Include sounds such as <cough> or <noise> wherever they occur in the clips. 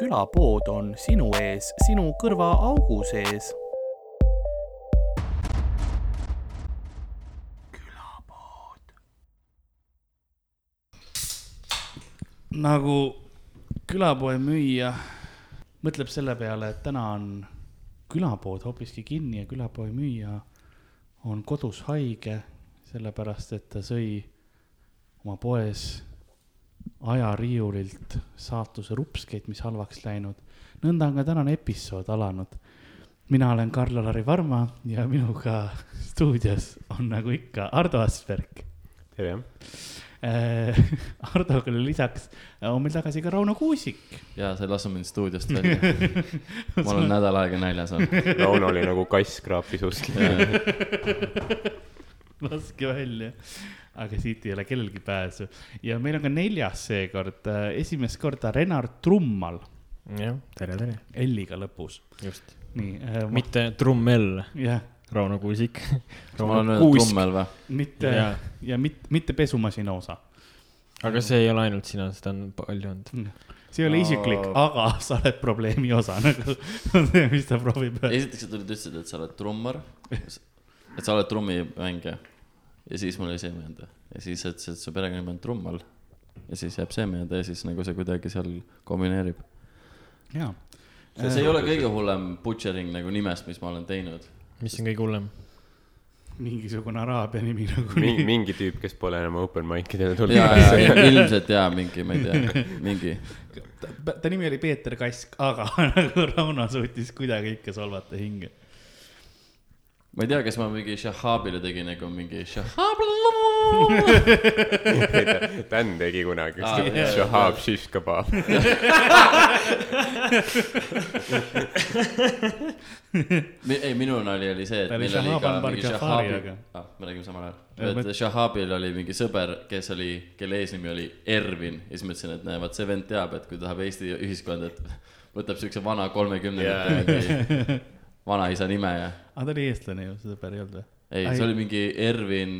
külapood on sinu ees, sinu kõrvaaugu sees. nagu külapoe müüja mõtleb selle peale, et täna on külapood hoopiski kinni ja külapoe müüja on kodus haige, sellepärast et ta sõi oma poes ajariiulilt saatuse rupskeid, mis halvaks läinud. nõnda on ka tänane episood alanud. mina olen Karl-Alari Varma ja minuga stuudios on nagu ikka Ardo Asperg. tere! Hardoga lisaks on meil tagasi ka Rauno Kuusik. ja sa ei lasu mind stuudiost välja <laughs> ma olen nädal aega näljas olnud. Rauno oli nagu kass kraapis ust. laske välja, aga siit ei ole kellelgi pääsu ja meil on ka neljas seekord, esimest korda Renard Trummal. jah, tere, tere. L-iga lõpus. just. nii äh,. mitte trummell. jah. Rauno Kuusik. <laughs> trummel või? mitte ja, ja mitte, mitte pesumasina osa. aga see ei ole ainult sina, seda on palju olnud. see ei ole isiklik, aga <laughs> sa oled probleemi osa nagu see, <laughs> mis ta proovib esiteks sa tulid, ütlesid, et sa oled trummar, et sa oled trummimängija ja siis mul jäi see meelde ja siis ütlesid, et su perekonnanimi on Trummal ja siis jääb see meelde ja siis nagu see kuidagi seal kombineerib. jaa. see, ei ole kõige hullem butchering nagu nimest, mis ma olen teinud. mis on kõige hullem? mingisugune araabia nimi nagu mingi, mingi tüüp, kes pole enam open mic idele tulnud. ja, ja, ja <laughs> ilmselt jaa, mingi, ma ei tea, mingi. ta, ta nimi oli Peeter Kask, aga <laughs> nagu Rauno suutis kuidagi ikka solvata hinge ma ei tea, kas ma mingi Shahabile tegin nagu mingi Shahab. Dan <laughs> tegi kunagi Aa, jah, Shahab shish kebab. <laughs> ei, minu nali oli see, et meil oli ka mingi Shahabi aga- ah, me räägime samal Ja, ajal. et Shahabil oli mingi sõber, kes oli, kelle eesnimi oli Ervin ja siis ma ütlesin, et näe, vaat see vend teab, et kui ta tahab Eesti ühiskonda, et võtab siukse vana kolmekümnendate mingi vanaisa nime ja. aga ta oli eestlane ju, see sõber ei olnud või? ei, see oli mingi Ervin.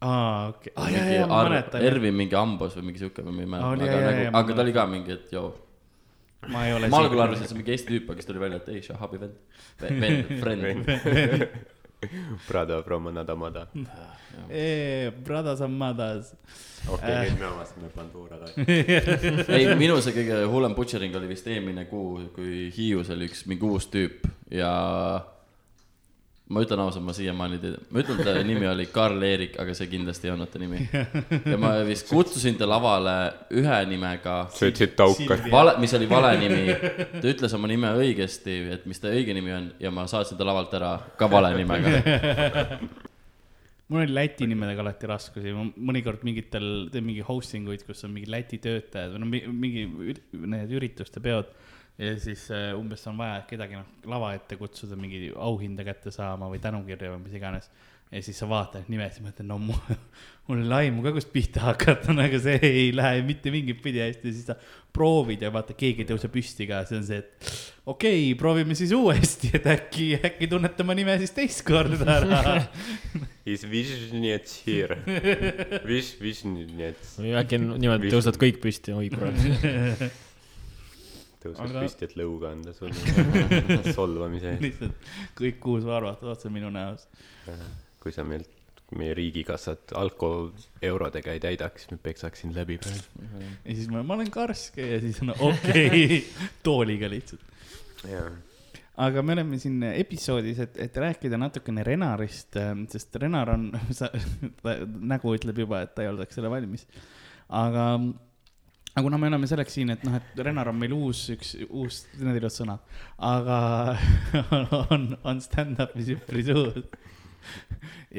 aa, okei, aa jaa, jaa, ma mäletan. Ervin mingi Ambos või mingi siuke või ma ei mäleta, aga nagu, aga ta oli ka mingi, et joo. ma ei ole. ma algul arvasin, et see on mingi Eesti tüüp, aga siis tuli välja, et ei, Shahabi vend. vend, <laughs> friend. Brother from another mother. Eh, Bradas Amadas. okei, nüüd me avastame Pandora lae. <laughs> ei, minu see kõige hullem butchering oli vist eelmine kuu, kui Hiius oli üks mingi uus tüüp ja ma ütlen ausalt, ma siiamaani ei tea, ma ütlen, ta nimi oli Karl-Erik, aga see kindlasti ei olnud ta nimi. ja ma vist kutsusin ta lavale ühe nimega, sa ütlesid tauka. vale, mis oli vale nimi. ta ütles oma nime õigesti, et mis ta õige nimi on ja ma saatsin ta lavalt ära ka vale nimega. mul oli Läti nimedega alati raskusi, mõnikord mingitel, teen mingi hosting uid, kus on mingi Läti töötajad või no mi- mingi need ürituste peod. Ja siis äh, umbes on vaja kedagi noh lava ette kutsuda mingi auhinda kätte saama või tänukirja või mis iganes. ja siis sa vaatad nimesid, mõtled, no <laughs> mul, mul ei ole aimu ka, kust pihta hakata, <laughs> no aga see ei lähe mitte mingit pidi hästi, siis sa proovid ja vaata, keegi ei tõuse püsti ka, see on see, et okei okay,, proovime siis uuesti, et äkki, äkki tunnete oma nime siis teist korda ära <laughs> Is Vizhnets here? Viš, Vizhnets. või äkki niimoodi tõusvad kõik püsti, oi kurat. Tõuseb Aga- püsti, et lõuga anda sulle <laughs> solvamise eest. lihtsalt kõik kuus varvat otse minu näos. kui sa meilt, meie riigikassat alko eurodega ei täidaks, siis me peksaks sind läbi praegu. ja siis ma, ma olen karske ja siis on okei okay, <laughs> tooliga lihtsalt. jaa. aga me oleme siin episoodis, et, et rääkida natukene Renarist, sest Renar on, <laughs> nägu ütleb juba, et ta ei olnud selle valmis. aga, aga kuna me oleme selleks siin, et noh, et Renar on meil uus, üks uus, need ei olnud sõnad, aga <laughs> on, on stand-up'is üpris uus.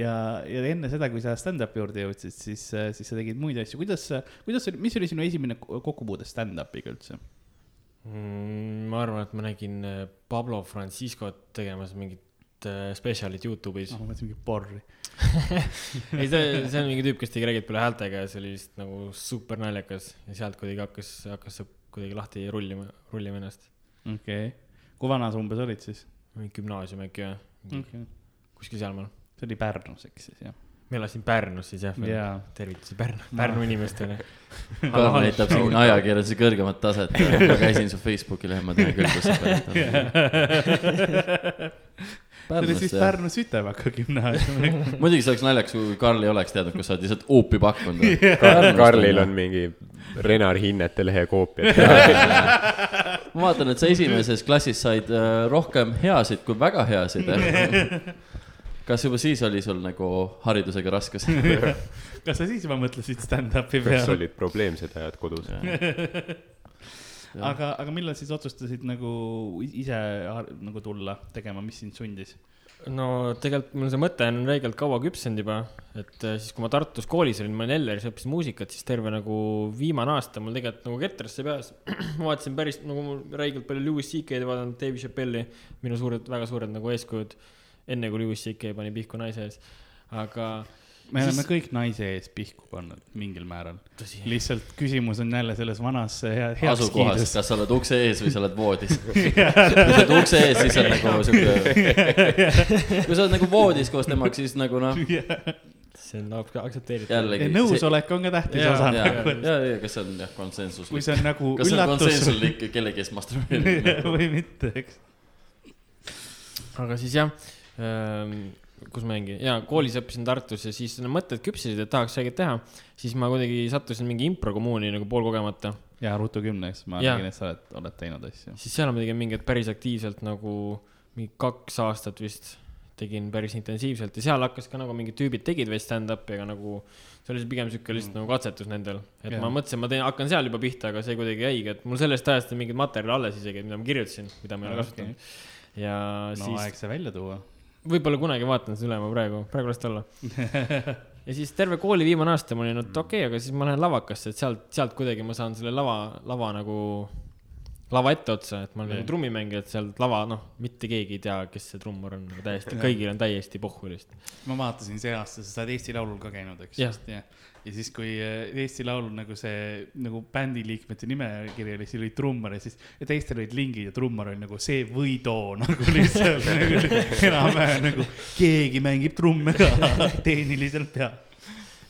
ja, ja enne seda, kui sa stand-up'i juurde jõudsid, siis, siis sa tegid muid asju, kuidas, kuidas, mis oli sinu esimene kokkupuude stand-up'iga üldse? Mm, ma arvan, et ma nägin äh, Pablo Franciscot tegemas mingit äh, spetsialit Youtube'is noh, ma mõtlesin mingi porri. <laughs> ei, see, see on mingi tüüp, kes tegi räägib peale häältega ja see oli lihtsalt nagu super naljakas ja sealt kuidagi hakkas, hakkas kuidagi lahti rullima, rullima ennast. okei okay., kui vana sa umbes olid siis mingi gümnaasium äkki või, okay.? kuskil sealmaal. see oli Pärnus, eks siis jah ma elasin Pärnus siis jah Jaa. tervitusi Pärnu, Pärnu inimestele. <laughs> Karl näitab siin ajakirjanduse kõrgemat taset. <laughs> ma käisin su Facebooki lehel, ma tean küll, kust sa pärit oled. see oli siis Pärnu Sütevaka gümnaasium. <laughs> muidugi see oleks naljakas, kui Karl ei oleks teadnud, kus sa oled lihtsalt huupi pakkunud. Karlil on mingi Renar Hinnete lehe koopia. ma vaatan, et sa esimeses klassis said äh, rohkem heasid kui väga heasid. Kas juba siis oli sul nagu haridusega raskusi? <laughs> kas sa siis juba mõtlesid stand-up'i kas peale? olid probleemsed ajad kodus? <laughs> aga, aga millal siis otsustasid nagu ise har- nagu tulla tegema, mis sind sundis? no tegelikult mul see mõte on räigelt kaua küpsenud juba, et äh, siis, kui ma Tartus koolis olin, ma olin Elleris, õppisin muusikat, siis terve nagu viimane aasta mul tegelikult nagu ketrasse peas. <clears throat> ma vaatasin päris nagu mul räigelt palju Louis CK-d vaadanud, Dave Chappelle'i, minu suured, väga suured nagu eeskujud. Enne kui Louis CK pani pihku naise ees, aga me Siis- oleme kõik naise ees pihku pannud mingil määral. lihtsalt küsimus on jälle selles vanas hea- asukohas, kas sa oled ukse ees või sa oled voodis? <laughs> kui sa oled ukse ees, siis on nagu siuke, <laughs> kui sa oled nagu voodis koos temaga, siis nagu noh, <laughs> see on ak- aktsepteeritav. jällegi. nõusolek on ka tähtis Jaa, osa ja, ja, ja kas see on jah, kui konsensuslik? see on nagu kas see on üllatus konsensuslik kellegi ees masturbeerimine? või mitte, eks. aga siis jah kus ma olingi, jaa, koolis õppisin Tartus ja siis mõtted küpsesid, et tahaks midagi teha. siis ma kuidagi sattusin mingi improkommuuni nagu poolkogemata. ja Ruutu kümneks, ma Jaa. nägin, et sa oled, oled teinud asju. siis seal ma tegin mingit päris aktiivselt nagu mingi kaks aastat vist tegin päris intensiivselt ja seal hakkas ka nagu mingid tüübid tegid veits stand-up'i, aga nagu see oli pigem sihuke lihtsalt nagu katsetus nendel, et Jaa. ma mõtlesin, ma teen, hakkan seal juba pihta, aga see kuidagi jäigi, et mul sellest ajast on mingid materjali alles isegi, mida ma kirjutasin, mida ma ei ole kasutanud. ja no siis aeg see välja tuua. Võib-olla kunagi vaatan seda üle, ma praegu, praegu las ta olla. <laughs> ja siis terve kooli viimane aasta ma olin, et okei okay,, aga siis ma lähen lavakasse, et sealt, sealt kuidagi ma saan selle lava, lava nagu, lava etteotsa, et ma olen nagu trummimängija, et sealt lava, noh, mitte keegi ei tea, kes see trummar on, täiesti, kõigil on täiesti pohhu lihtsalt. ma vaatasin see aasta, sa oled Eesti Laulul ka käinud, eks Jah. ja, siis, kui äh, Eesti Laulul nagu see nagu bändi liikmete nimekiri oli, siis oli trummar ja siis teistel olid lingid ja trummar oli nagu see või too <laughs> nagu lihtsalt nagu, <laughs> enam-vähem nagu keegi mängib trumme ka <laughs> tehniliselt ja.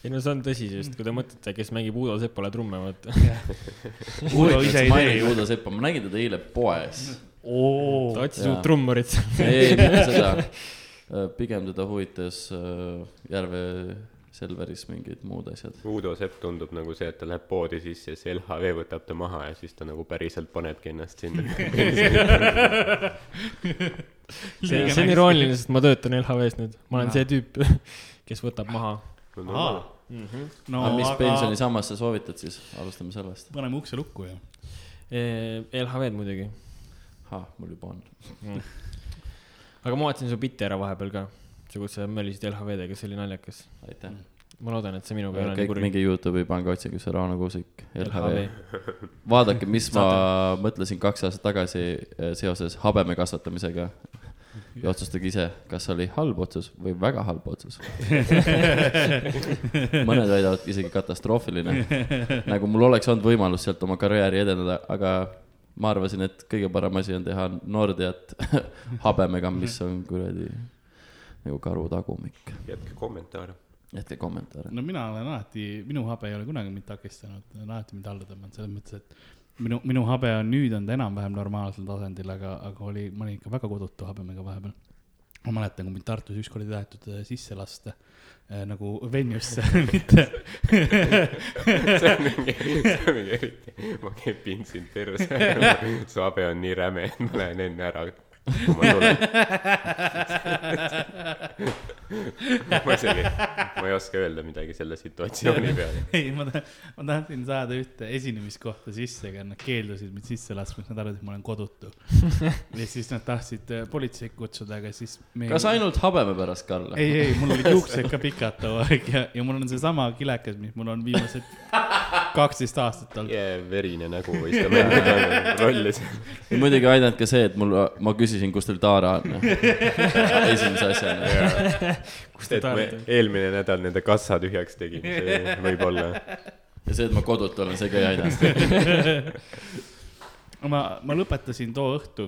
Ei no see on tõsi, sest kui te mõtlete, kes mängib Uudo Sepale trumme, vaata. <laughs> Udo ise ei tee. Uudo Seppa, ma nägin teda eile poes. ta otsis uut trummurit ei, mitte seda. <laughs> pigem teda huvitas äh, Järve Selveris mingid muud asjad. Uudo Sepp tundub nagu see, et ta läheb poodi sisse ja siis LHV võtab ta maha ja siis ta nagu päriselt panebki ennast sinna. <laughs> see see on irooniline, sest ma töötan LHV-s nüüd, ma olen see tüüp, kes võtab maha. no aga mis aga pensionisammas sa soovitad siis, alustame sellest. paneme ukse lukku ju. LHV-d muidugi. ahah, mul juba on. aga ma vaatasin su bitti ära vahepeal ka, see, sa mölisid LHV-dega, see oli naljakas. aitäh. ma loodan, et see minuga ei ole nii kuri. minge Youtube'i, pange otsingusse Rauno Kuusik, LHV LHV.. vaadake, mis ma mõtlesin kaks aastat tagasi eh, seoses habeme kasvatamisega. Ja otsustage ise, kas oli halb otsus või väga halb otsus. <laughs> mõned väidavad isegi katastroofiline. nagu mul oleks olnud võimalus sealt oma karjääri edendada, aga ma arvasin, et kõige parem asi on teha Nordiat <laughs> habemega, mis on kuradi nagu karu tagumik. jätke kommentaare. jätke kommentaare. no mina olen alati, minu habe ei ole kunagi mind takistanud, on alati mind alla tõmmanud, selles mõttes, et minu, minu habe on nüüd on ta enam-vähem normaalsel tasandil, aga, aga oli, ma olin ikka väga kodutu habemega vahepeal. ma mäletan, kui mind Tartus ükskord ei tahetud äh, sisse lasta äh, nagu venue'sse, <laughs> mitte <laughs> see on mingi, see on mingi eriti, ma kepin sind perse. <laughs> su habe on nii räme, et ma lähen enne ära, ma tulen. <laughs> ma isegi, ma ei oska öelda midagi selle situatsiooni peale. ei, ma tahan, ma tahtsin saada ühte esinemiskohta sisse, aga nad keeldusid mind sisse laskmast, nad arvasid, et ma olen kodutu. ja siis nad tahtsid äh, politseid kutsuda, aga siis me... kas ainult habeme pärast, Karl? ei, ei, mul olid juuksed ka pikad too aeg ja, ja mul on seesama kilekas, mis mul on viimased <laughs> kaksteist aastat olnud. verine nägu võis ta mängida <laughs> rolli seal. muidugi aidanud ka see, et mul, ma küsisin, kus teil Taara on. esimese asjana. kus te et ma tahate? eelmine nädal nende kassa tühjaks tegin, see võib olla. ja see, et ma kodutu olen, see ka ei aidanud. <laughs> ma, ma lõpetasin too õhtu.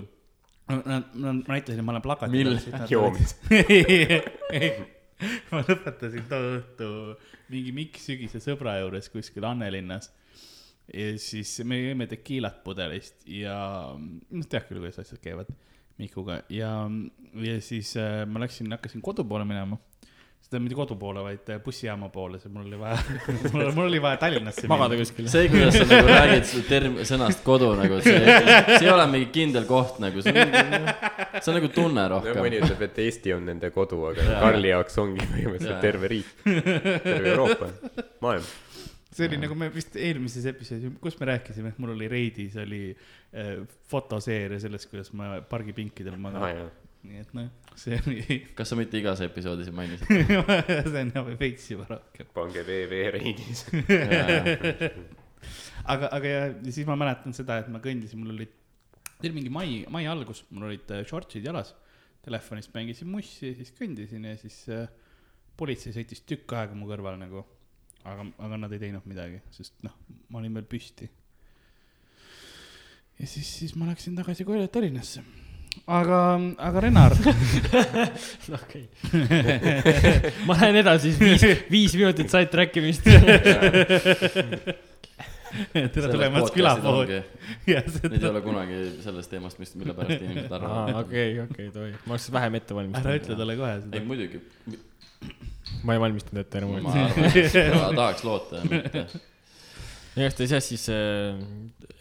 ma, ma näitasin, ma olen plakatil. Mil- joomis. <laughs> ma lõpetasin too õhtu mingi Mikk Sügise sõbra juures kuskil Annelinnas. ja siis me jõime tekiilat pudelist ja noh, tead küll, kuidas asjad käivad Mikuga ja, ja siis äh, ma läksin, hakkasin kodu poole minema. Seda mitte kodu poole, vaid äh, bussijaama poole, sest mul oli vaja, <laughs> mul mul oli vaja Tallinnasse magada. kuskil. see, kuidas sa nagu räägid seda term-, sõnast kodu nagu, see, <laughs> see ei ole mingi kindel koht nagu, see on, see on nagu tunne no rohkem mõni. ütleb, et Eesti on nende kodu, aga Jaa. Karli jaoks ongi põhimõtteliselt terve riik, terve Euroopa, maailm. see oli nagu me vist eelmises episoodis, kus me rääkisime, et mul oli Reidis oli äh, fotoseeria sellest, kuidas ma pargipinkidel magan. jaa, nii et noh, see oli, kas sa mitte igas episoodis ei mainisid? <laughs> see on jah veits juba rohkem. pange VV Reinis. <laughs> aga, aga ja, siis ma mäletan seda, et ma kõndisin, mul olid, see oli mingi mai, mai algus, mul olid äh, shortsid jalas. Telefonist mängisin mussi siis kõndisin ja siis äh, politsei sõitis tükk aega mu kõrval nagu. aga, aga nad ei teinud midagi, sest noh, ma olin veel püsti. ja siis, siis ma läksin tagasi koju Tallinnasse. aga, aga Renar, <laughs> okei. <laughs> ma lähen edasi, viis, <laughs> viis minutit sidetrack imist. tere tulemast külapoodi. ja Need ei ole kunagi sellest teemast, mis, mille pärast inimesed arvavad. okei, okei, tohi. ma oleks vähem ette ära valmistanud. ütle talle kohe ei seda. muidugi, ma ei valmistanud ette ära ma arvan, ma tahaks loota, mitte. Igastahes jah, siis äh,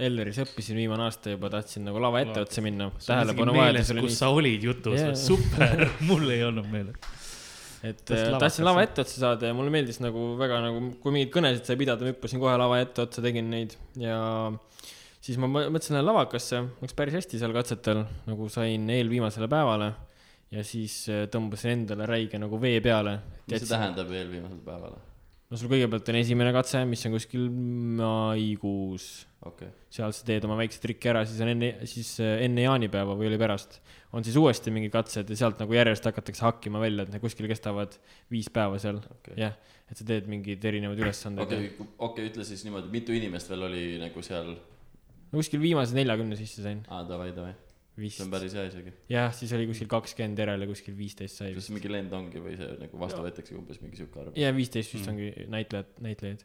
Elleris õppisin viimane aasta juba, tahtsin nagu lava etteotsa minna. tähelepanu vajadus, oli kus nii, sa olid jutus yeah., super, mul ei olnud meeles. et äh, lava tahtsin lava etteotsa saada ja mulle meeldis nagu väga nagu, kui mingeid kõnesid sai pidada, ma hüppasin kohe lava etteotsa, tegin neid ja siis ma mõ- mõtlesin, lähen lavakasse, läks päris hästi seal katsetel, nagu sain eelviimasele päevale ja siis äh, tõmbasin endale räige nagu vee peale. mis see tähendab eelviimasel päeval? No sul kõigepealt on esimene katse, mis on kuskil maikuus, okei, seal sa teed oma väikse triki ära, siis on enne, siis äh, enne jaanipäeva või oli pärast, on siis uuesti mingid katsed ja sealt nagu järjest hakatakse hakkima välja, et need kuskil kestavad viis päeva seal, okei. jah, et sa teed mingeid erinevaid ülesandeid okei, okei, ütle siis niimoodi, mitu inimest veel oli nagu seal, no kuskil viimase neljakümne sisse sain, aa davai, davai, vist see on. päris hea isegi. jah, siis oli kuskil kakskümmend järele, kuskil viisteist sai kas mingi lend ongi või see nagu vastu võetaksegi umbes mingi sihuke arv? ja viisteist vist Mm. ongi näitlejad, näitlejaid.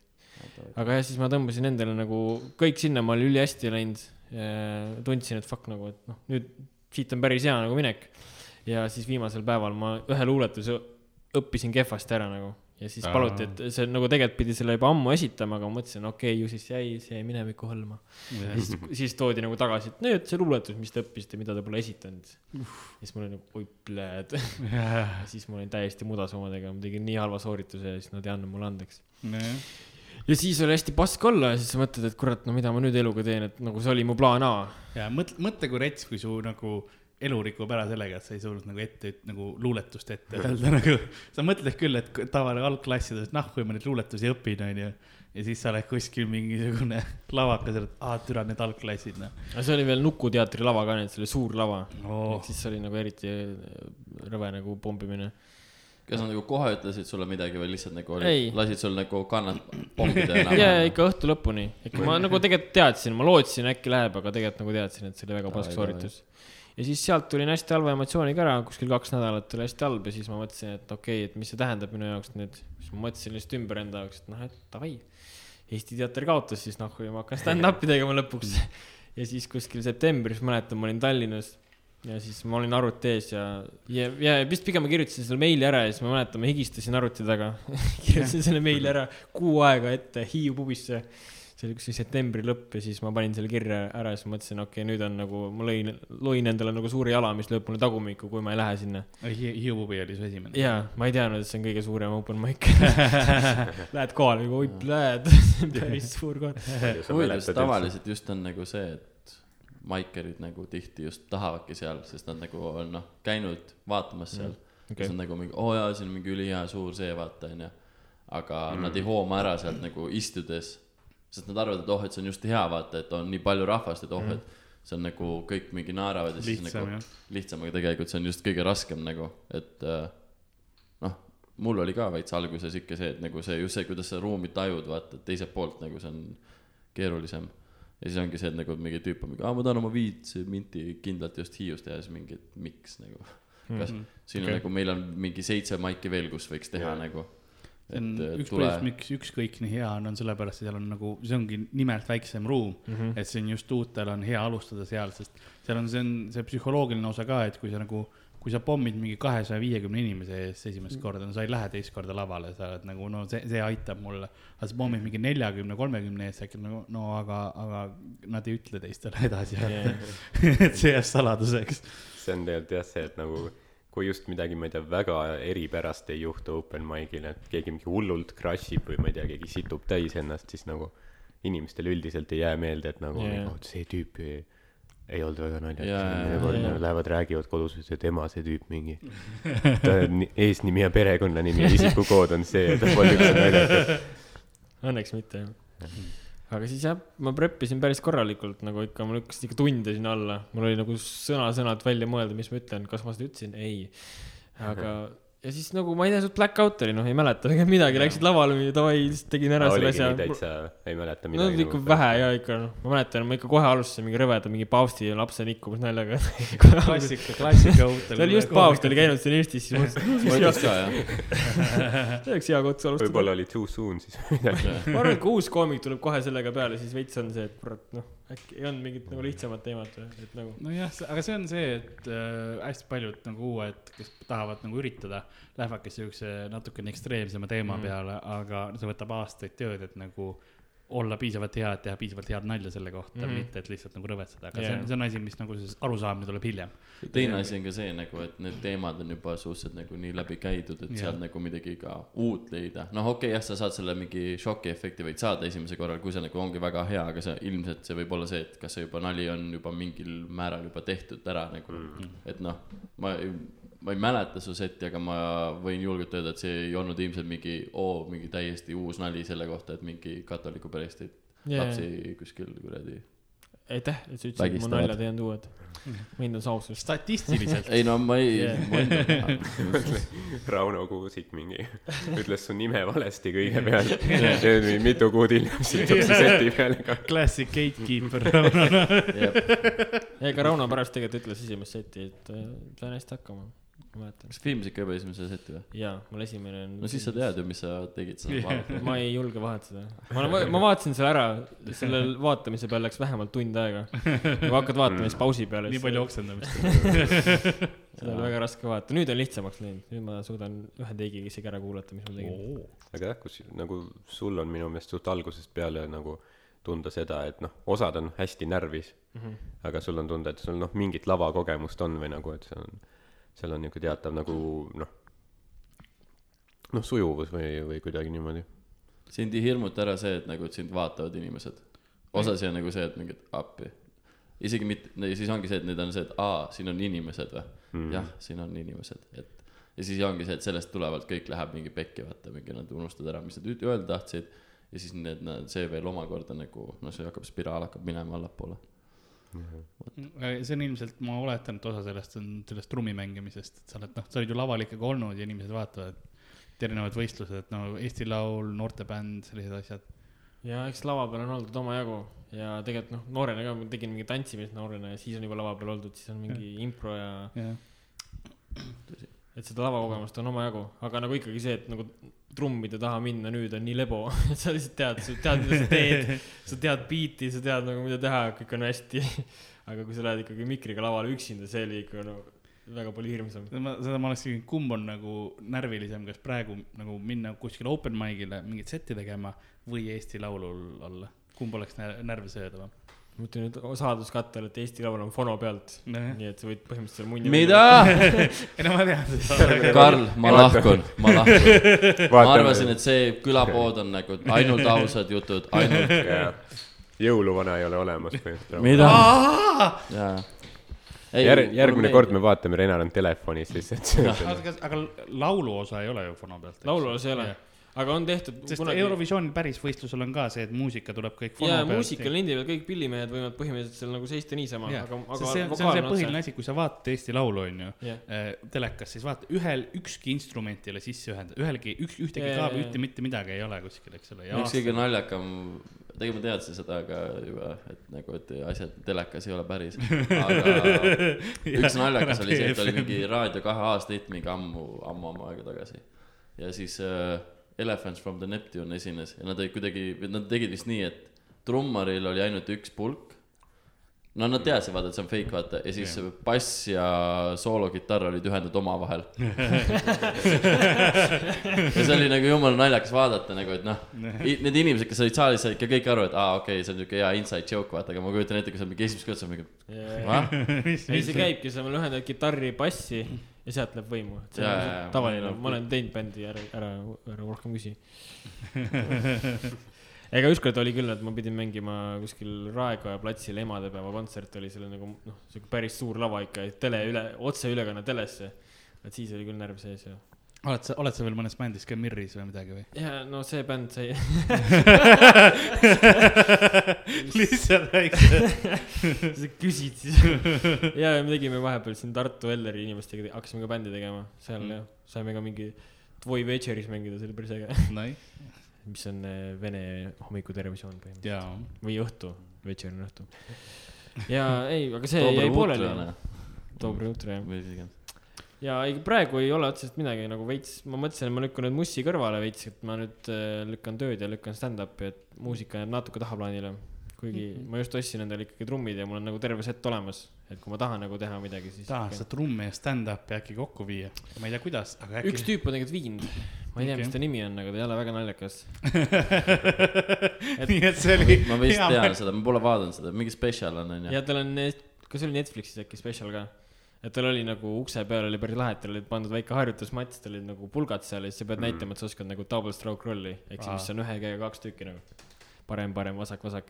aga jah, siis ma tõmbasin endale nagu kõik sinnamaale ülihästi läinud. tundsin, et fuck nagu, et noh, nüüd siit on päris hea nagu minek. ja siis viimasel päeval ma ühe luuletuse õppisin kehvasti ära nagu ja siis paluti, et see nagu tegelikult pidi selle juba ammu esitama, aga ma mõtlesin, okei okay,, ju siis jäi see mineviku hõlma. siis, siis toodi nagu tagasi, et nüüd see luuletus, mis te õppisite, mida te pole esitanud. siis mul oli nagu, oi pljääd. ja siis ma olin täiesti mudas omadega, ma tegin nii halva soorituse ja siis nad ei andnud mulle andeks ja siis oli hästi pask olla ja siis sa mõtled, et kurat, no mida ma nüüd eluga teen, et nagu see oli mu plaan A. ja mõtle, mõtle, kui rets, kui su nagu elu rikub ära sellega, et sa ei suutnud nagu ette, nagu luuletust ette <laughs> öelda nagu. sa mõtled küll, et tavaline algklassides, noh, kui ma neid luuletusi õpin, onju. ja siis sa oled kuskil mingisugune <laughs> lavakas, et aa, türa need algklassid, noh aga see oli veel Nuku teatri lava ka, nii et see oli suur lava oh. siis see oli nagu eriti rõve nagu pommimine. kas nad nagu kohe ütlesid sulle midagi või lihtsalt nagu olid, lasid sul nagu kannat pommida <laughs> ja, ja ikka õhtu lõpuni, ikka ma nagu tegelikult teadsin, ma lootsin, äkki läheb, aga tegelikult nagu teadsin, et see oli väga pask sooritus. Ja siis sealt tulin hästi halva emotsiooniga ära, kuskil kaks nädalat oli hästi halb ja siis ma mõtlesin, et okei okay,, et mis see tähendab minu jaoks nüüd. siis ma mõtlesin lihtsalt ümber enda jaoks, et noh, et davai. Eesti Teater kaotas siis noh, kui ma hakkan stand-up'i <laughs> tegema lõpuks. ja siis kuskil septembris mäletan, ma olin Tallinnas ja siis ma olin arvuti ees ja, ja, ja vist pigem ma kirjutasin selle meili ära ja siis ma mäletan, ma higistasin arvuti taga. <laughs> kirjutasin selle meili ära kuu aega ette Hiiu pubisse. See oli kuskil septembri lõpp ja siis ma panin selle kirja ära ja siis mõtlesin, okei okay,, nüüd on nagu, ma lõin, loin endale nagu suure jala, mis lööb mulle tagumikku, kui ma ei lähe sinna. Hiiu pubi oli su esimene. jaa, ma ei teadnud, et see on kõige suurem open mic. <laughs> Lähed kohale, oi, lähed, <laughs> päris suur koht. huvitav, sest tavaliselt just on nagu see, et maikerid nagu tihti just tahavadki seal, sest nad nagu on noh, käinud vaatamas seal mm.. Okay. siis on nagu mingi, oo jaa, siin on mingi ülihea suur see, vaata, onju. aga mm. nad ei hooma ära sealt nagu istudes, sest nad arvavad, et oh, et see on just hea, vaata, et on nii palju rahvast, et oh mm., et see on nagu kõik mingi naeravad ja siis lihtsam nagu jah. lihtsam, aga tegelikult see on just kõige raskem nagu, et äh, noh, mul oli ka veits alguses ikka see, et nagu see just see, kuidas sa ruumi tajud, vaata, teiselt poolt nagu see on keerulisem. ja siis ongi see, et nagu mingi tüüp on mingi, aa, ma tahan oma viit minti kindlalt just Hiiust ja siis mingi, et miks nagu. kas Mhm. siin Okei. on nagu, meil on mingi seitse maiki veel, kus võiks teha Jaa. nagu. See on et üks tule põhjus, miks ükskõik nii hea on, on sellepärast, et seal on nagu, see ongi nimelt väiksem ruum mm. Mhm. -hmm. et siin just uutel on hea alustada seal, sest seal on, see on see psühholoogiline osa ka, et kui sa nagu, kui sa pommid mingi kahesaja viiekümne inimese ees esimest korda, no sa ei lähe teist korda lavale, sa oled nagu no see, see aitab mulle. aga sa pommid mingi neljakümne, kolmekümne ees äkki nagu no aga, aga nad ei ütle teistele <laughs> edasi Jaa. <laughs> et see jääb saladuseks. see on tegelikult jah see, et nagu kui just midagi, ma ei tea, väga eripärast ei juhtu open mic'il, et keegi mingi hullult crush ib või ma ei tea, keegi situb täis ennast, siis nagu inimestele üldiselt ei jää meelde, et nagu yeah. oh, see tüüp ei, ei olnud väga naljakas Jaa, yeah,. jaa, jaa. Nad lähevad, räägivad kodus, et tema, see tüüp mingi, <laughs> ta eesnimi ja perekonnanimi ja isikukood on see, ta polnud üldse naljakas. Õnneks mitte jah. Aga siis jah, ma preppisin päris korralikult nagu ikka, ma lükkasin ikka tunde sinna alla, mul oli nagu sõna-sõnalt välja mõelda, mis ma ütlen, kas ma seda ütlesin, ei. aga, <laughs> ja siis nagu ma ei tea, suht black out oli, noh, ei mäleta tegelikult <laughs> midagi, läksid lavale, davai, lihtsalt tegin ära selle oligi asja täitsa, ei mäleta no midagi. ikka vähe ja ikka noh, ma mäletan, ma ikka kohe alustasin mingi rõveda mingi paavsti lapse nikkumas naljaga. <laughs> klassika, klassika uutel. see oli just paavst oli käinud siin Eestis, siis mõtlesin, et ütleks ka jah. <laughs> see oleks hea kots alustada. võib-olla oli too soon siis midagi. ma arvan, et kui uus koomik tuleb kohe sellega peale, siis veits on see, et kurat, noh, äkki ei olnud mingit nagu lihtsamat teemat või, et nagu. nojah, aga see on see, et äh, hästi paljud nagu uued, kes tahavad nagu üritada, lähevadki siukse natukene ekstreemsema teema mm. peale, aga see võtab aastaid tööd, et nagu olla piisavalt hea, et teha piisavalt head nalja selle kohta mm. -hmm. mitte et lihtsalt nagu rõvetseda, aga yeah. see on, see on asi, mis nagu see arusaamine tuleb hiljem. teine asi on ka see nagu, et need teemad on juba suhteliselt nagu nii läbi käidud, et Jah. sealt nagu midagi ka uut leida. noh, okei okay,, jah, sa saad selle mingi šokiefekti võid saada esimese korral, kui see nagu ongi väga hea, aga see ilmselt see võib olla see, et kas see juba nali on juba mingil määral juba tehtud ära nagu mm., et noh, ma ei ma ei mäleta su seti, aga ma võin julgelt öelda, et see ei olnud ilmselt mingi oo, mingi täiesti uus nali selle kohta, et mingi katoliku peresid Jaa, lapsi kuskil kuradi. aitäh, et sa ütlesid, et mu naljad ei olnud uued. ma hindan su ausust. statistiliselt ei no ma ei hindan <laughs> Rauno Kuusik mingi <laughs> ütles su nime valesti kõigepealt nüüd mitu kuud hiljem situb see seti peale ka. classic gatekeeper. Jep. ega Rauno pärast tegelikult ütles esimest seti, et äh, sain hästi hakkama, ma mäletan. kas filmisid ka juba esimese seti või? jaa, mul esimene on. no siis sa tead ju, mis sa tegid seda vaadata. <laughs> ma ei julge vahetada. ma olen, ma vaatasin selle ära, selle vaatamise peal läks vähemalt tund aega. kui hakkad vaatama, siis pausi peale. nii palju. oksendamist. <laughs> seda on väga raske vaadata, nüüd on lihtsamaks läinud, nüüd ma suudan ühe teigiga isegi ära kuulata, mis ma tegin. aga jah, kus nagu sul on minu meelest suht algusest peale nagu tunda seda, et noh, osad on hästi närvis mm, Mhm. -hmm. aga sul on tunda, et sul noh, mingit lavakogemust on või nagu, et seal on, seal on niisugune teatav nagu noh, noh, sujuvus või, või kuidagi niimoodi. sind ei hirmuta ära see, et nagu, et sind vaatavad inimesed. osasi on nagu see, et mingid appi. isegi mitte, siis ongi see, et need on see, et aa, siin on inimesed või mm.. jah, siin on inimesed, et ja siis ongi see, et sellest tulevalt kõik läheb mingi pekki, vaata, mingi nad unustavad ära, mis nad öelda tahtsid. ja siis need, see veel omakorda nagu, noh, see hakkab, spiraal hakkab minema allapoole. See on ilmselt, ma oletan, et osa sellest on sellest trummi mängimisest, et sa oled noh, sa oled ju laval ikkagi olnud ja inimesed vaatavad. et erinevad võistlused, no Eesti Laul, noortebänd, sellised asjad. ja eks lava peal on oldud omajagu ja tegelikult noh, noorena ka ma tegin mingi tantsimist noorena ja siis on juba lava peal oldud, siis on mingi impro ja jah, et seda lavakogemust on omajagu, aga nagu ikkagi see, et nagu trummide taha minna nüüd on nii lebo, <laughs> et sa lihtsalt tead, sa tead, mida sa teed, sa tead biiti, sa tead nagu mida teha, kõik on hästi. <laughs> aga kui sa lähed ikkagi mikriga lavale üksinda, see oli ikka no väga palju hirmsam. ma, seda ma oleks küsinud, kumb on nagu närvilisem, kas praegu nagu minna kuskile open mic'ile mingit setti tegema või Eesti Laulul olla, kumb oleks nä- närve söödavam? Ma ütlen nüüd saladuskatte all, et Eesti Laul on fono pealt, nojah, nii et sa võid põhimõtteliselt munni. mida? <laughs> ei no ma tean. <laughs> Karl, ma lahkun, <laughs> ma lahkun. ma arvasin, et see külapood on nagu ainult ausad jutud, ainult. jõuluvana ei ole olemas põhimõtteliselt. mida? järg-, järgmine kord me vaatame Renaran telefonis lihtsalt. aga, aga laulu osa ei ole ju fono pealt. laululas ei ole, aga on tehtud sest kunagi Eurovisiooni päris võistlusel on ka see, et muusika tuleb kõik ja pealt. muusikal lindi peal kõik pillimehed võivad põhimõtteliselt seal nagu seista niisama, aga, aga see, see on see põhiline asi, kui sa vaatad Eesti Laulu, onju Jah. äh, telekas, siis vaata ühel, ükski instrument ei ole sisse ühendatud, ühelgi, üks, ühtegi kaabi, jaa, ühte mitte midagi ei ole kuskil, eks ole. üks kõige naljakam tegelikult ma teadsin seda ka juba, et nagu, et asjad telekas ei ole päris. aga <laughs> üks naljakas oli see, et oli mingi Raadio kahe aastahitt mingi ammu, ammu, ammu aega tagasi. ja siis äh, Elephants from the Neptune esines ja nad olid kuidagi, nad tegid vist nii, et trummaril oli ainult üks pulk. no nad teadsid, vaata, et see on fake, vaata, ja siis yeah. bass ja soolokitarr olid ühendatud omavahel. <laughs> ja see oli nagu jumala naljakas vaadata nagu, et noh, need inimesed, kes olid saalis, said ikka kõik aru, et aa, okei okay,, see on siuke hea inside joke, vaata, aga ma kujutan ette, kui sa mingi esimest korda saad mingi, ah, ei, see käibki, sa ühendad kitarri, bassi ja sealt läheb võimu. see Jaa, on tavaline, ma olen teinud bändi, ära, ära, ära rohkem küsi. ega ükskord oli küll, et ma pidin mängima kuskil Raekoja platsil emadepäeva kontsert oli seal nagu noh, siuke päris suur lava ikka, tele üle, otseülekanne telesse. et siis oli küll närv sees ja. Oled sa, oled sa veel mõnes bändis ka Mirris või midagi või? ja no see bänd sai <laughs> lihtsalt väikse. <laughs> sa küsid siis. ja, ja me tegime vahepeal siin Tartu Elleri inimestega, hakkasime ka bändi tegema, seal Mm. jah, saime ka mingi Tvoi Večeris mängida, see oli päris äge. Nai, mis on eh, Vene hommikutelevisioon põhimõtteliselt jaa. või õhtu, Večer on õhtu. ja ei, aga see jäi pooleli. Dobro Utre jah. või iganes. Ja ei, praegu ei ole otseselt midagi nagu veits, ma mõtlesin, et ma lükkan nüüd mussi kõrvale veits, et ma nüüd äh, lükkan tööd ja lükkan stand-up'i, et muusika jääb natuke tahaplaanile. kuigi mm -hmm. ma just ostsin endale ikkagi trummid ja mul on nagu terve set olemas, et kui ma tahan nagu teha midagi, siis. tahad sa trummi ja stand-up'i äkki kokku viia? ma ei tea, kuidas, aga äkki. üks tüüp on tegelikult viinud, ma ei tea, Okei. mis ta nimi on, aga ta ei ole väga naljakas. <laughs> nii et see oli. ma vist tean seda, ma pole vaadanud seda, mingi spetsial on, onju. ja tal on, kas oli Netflixis äkki spetsial ka? Et tal oli nagu ukse peal oli päris lahe, et tal olid pandud väike harjutusmats, tal olid nagu pulgad seal ja siis sa pead mm. näitama, et sa oskad nagu double stroke rolli, ehk siis mis on ühe käega kaks tükki nagu. parem, parem, vasak, vasak.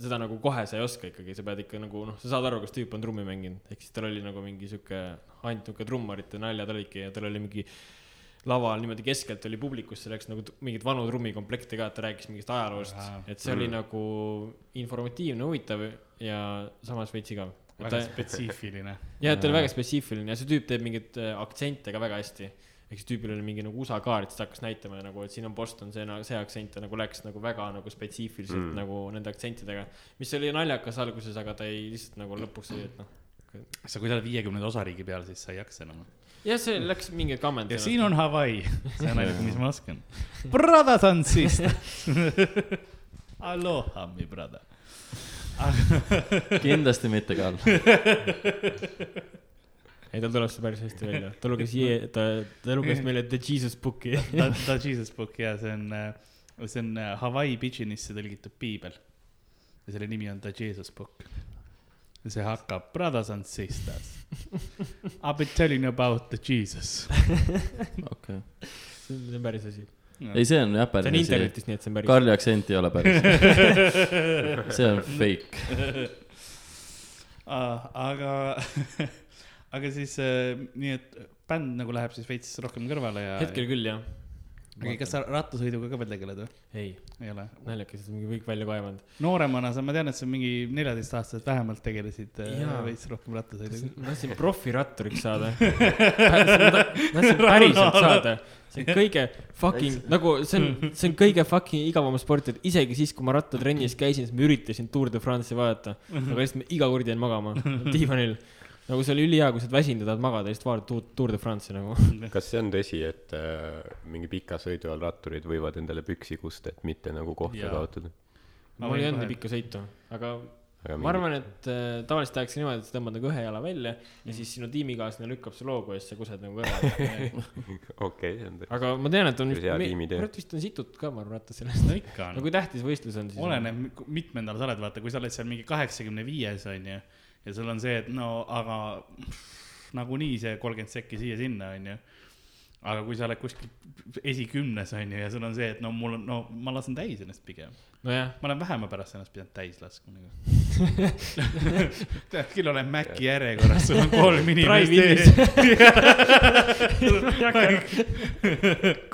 seda nagu kohe sa ei oska ikkagi, sa pead ikka nagu noh, sa saad aru, kas tüüp on trummi mänginud, ehk siis tal oli nagu mingi sihuke, ainult nihuke trummarite naljad olidki ja tal oli mingi laval niimoodi keskelt oli publikusse läks nagu mingeid vanu trummikomplekte ka, et ta rääkis mingist ajaloost et see oli nagu informatiivne, huvitav ja samas veits igav. Väga spetsiifiline. ja, et ta oli väga spetsiifiline ja see tüüp teeb mingeid äh, aktsente ka väga hästi. ehk siis tüübil oli mingi nagu USA kaart, siis ta hakkas näitama nagu, et siin on Boston see, see aktsent ja nagu läks nagu väga nagu spetsiifiliselt Mm. nagu nende aktsentidega. mis oli naljakas alguses, aga ta ei lihtsalt nagu lõpuks oli, et noh. sa, kui sa oled viiekümnenda osariigi peal, siis sa ei jaksa enam. jah, see läks mingi kammend. ja siin on Hawaii, <laughs> see on ainuke, mis ma oskan. Brothers and sisters. <laughs> Aloha, mi brother. Kindlasti mitte, Karl. <laughs> ei, tal tuleb see päris hästi välja, ta luges, ta, ta luges meile The Jesus Book'i. <laughs> ta, ta Jesus Book ja see on, see on äh, Hawaii pidžinisse tõlgitud piibel. ja selle nimi on The Jesus Book. ja see hakkab Brothers and sisters. I be telling you about the Jesus. <laughs> okei. see on päris asi. ei, see on jah see päris on asi. internetis, nii et see on päris. Karli aktsent ei ole päris. <laughs> see on fake. aga, <laughs> aga siis äh, nii, et bänd nagu läheb siis veits rohkem kõrvale ja. hetkel küll jah. Aga kas sa rattasõiduga ka veel tegeled või? ei, ei ole? naljakas, et mingi kõik välja kaevanud. nooremana sa, ma tean, et sa mingi neljateistaastaselt vähemalt tegelesid äh, veits rohkem rattasõiduga. ma tahtsin profiratturiks saada. <laughs> tahtsin päriselt saada. see on kõige fucking, nagu see on, <laughs> see on kõige fucking igavam sport, et isegi siis, kui ma rattatrennis käisin, siis ma üritasin Tour de France'i vaadata. aga lihtsalt ma iga kord jäin magama diivanil. Nagu see oli ülihea, kui sa oled väsinud ja tahad magada, lihtsalt vaatad Tour, Tour de France'i nagu. <laughs> kas see on tõsi, et äh, mingi pika sõidu all ratturid võivad endale püksi kusta, et mitte nagu kohta Jaa. kaotada? Ma Mm. mul ei olnud nii pikka sõitu, aga aga ma arvan, et äh, tavaliselt tehakse niimoodi, et sa tõmbad nagu ühe jala välja ja siis sinu tiimikaaslane lükkab su loogu ja siis sa kused nagu kõrvale. <laughs> okei, see on tõesti. aga ma tean, et on tiimitöö. kurat vist on situd ka, ma arvan, rattas sellest. no ikka no on. <laughs> kui tähtis võistlus on, siis. oleneb, mitmendal sa oled, vaata, kui sa oled seal mingi kaheksakümne viies, onju, ja sul on see, et no aga nagunii see kolmkümmend sekki siia-sinna, onju. Aga kui sa oled kuskil esikümnes, onju, ja sul on see, et no mul on, no ma lasen täis ennast pigem. nojah, ma olen vähema pärast ennast pidanud täis laskma nagu. <laughs> tead küll, olen Maci järjekorras, sul on kolm inimest Drive-in'is. <laughs>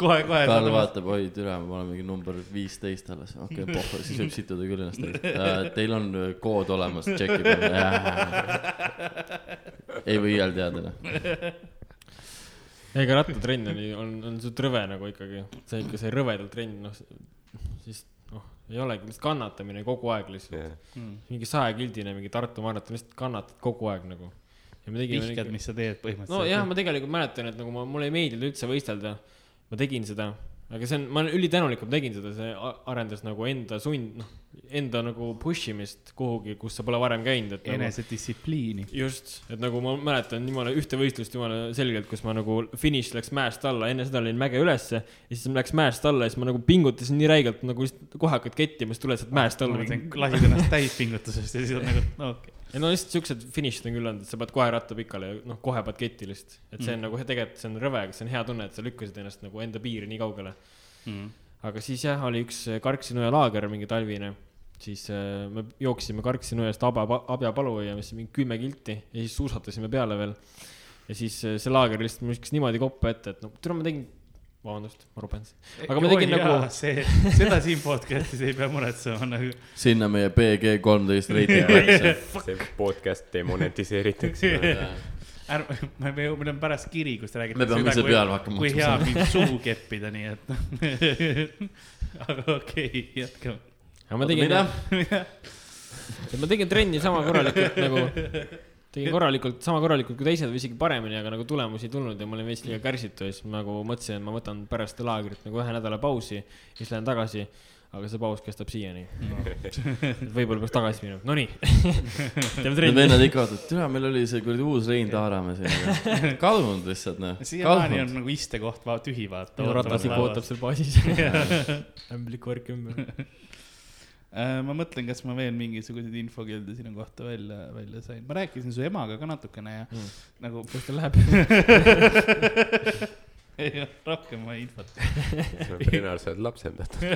kohe, kohe. Karl vaatab, oi türa, ma olen mingi number viisteist alles, okei okay, <laughs> pohhu, siis võib situda küll ennast täis uh,. Teil on äh, kood olemas, tšeki peale. ei või iial teada, noh. Ega rattatrenn oli, on, on suht rõve nagu ikkagi, see ikka see rõvedalt trenn, noh, siis noh, ei olegi lihtsalt kannatamine kogu aeg lihtsalt. jah, mingi sajakildine mingi Tartu maraton, lihtsalt kannatad kogu aeg nagu. ja me tegime vihkad, mis sa teed põhimõtteliselt. nojah, ma tegelikult mäletan, et nagu ma, mulle ei meeldinud üldse võistelda. ma tegin seda, aga see on, ma olen ülitänulik, et ma tegin seda, see arendas nagu enda sund, noh, enda nagu push imist kuhugi, kus sa pole varem käinud, et nagu, enesedistsipliini. just, et nagu ma mäletan jumala ühte võistlust jumala selgelt, kus ma nagu finiš läks mäest alla, enne seda olin mäge ülesse ja siis läks mäest alla ja siis ma nagu pingutasin nii räigelt nagu kohe hakkad kettima, siis tuled sealt mäest alla. lasid ennast täispingutusest ja siis on nagu, no okei ja no lihtsalt siuksed finišid on küll olnud, et sa pead kohe ratta pikali ja noh, kohe paned ketti lihtsalt. et see on Mm. nagu tegelikult, see on rõve, aga see on hea tunne, et sa lükkasid ennast nagu enda piiri nii kaugele. mm.. aga siis jah, oli üks Karksi-Nõja laager, mingi talvine. siis äh, me jooksime Karksi-Nõjast Abja, Abjapalu ja siis mingi kümme kilti ja siis suusatasime peale veel. ja siis äh, see laager lihtsalt mul viskas niimoodi koppa ette, et no tule ma tegin, vabandust, ma rubendasin. Aga ma tegin nagu- see, seda siin podcast'is ei pea muretsema nagu. sinna meie BG kolmteist reiting läks. see podcast demonetiseeritakse. <laughs> ärme, me, me, meil on pärast kiri, kus räägitakse. Me peame ise peale hakkama kui hea mind suhu keppida, nii et. <laughs> aga okei okay,, jätkame. aga ma tegin, mida? <laughs> et ma tegin trenni sama korralikult nagu, tegin korralikult, sama korralikult kui teised või isegi paremini, aga nagu tulemusi ei tulnud ja ma olin veits liiga kärsitu ja siis ma nagu mõtlesin, et ma võtan pärast laagrit nagu ühe nädala pausi ja siis lähen tagasi. aga see paus kestab siiani. <laughs> võib-olla peaks tagasi minema, nonii. <laughs> teeme Need trenni. vennad ikka vaatavad, türa, meil oli see kuradi uus Rein Taaramäe siin. <laughs> kadunud lihtsalt noh. siiamaani on nagu istekoht va- tühi, vaata. ratastik ootab seal baasis. ämblik värk ümber. Äh, ma mõtlen, kas ma veel mingisuguseid infokilde sinu kohta välja, välja sain. ma rääkisin su emaga ka natukene ja Mm. nagu kuidas teil läheb? <laughs> ei, rohkem ma infot. Renar, sa oled lapsendatud. <laughs>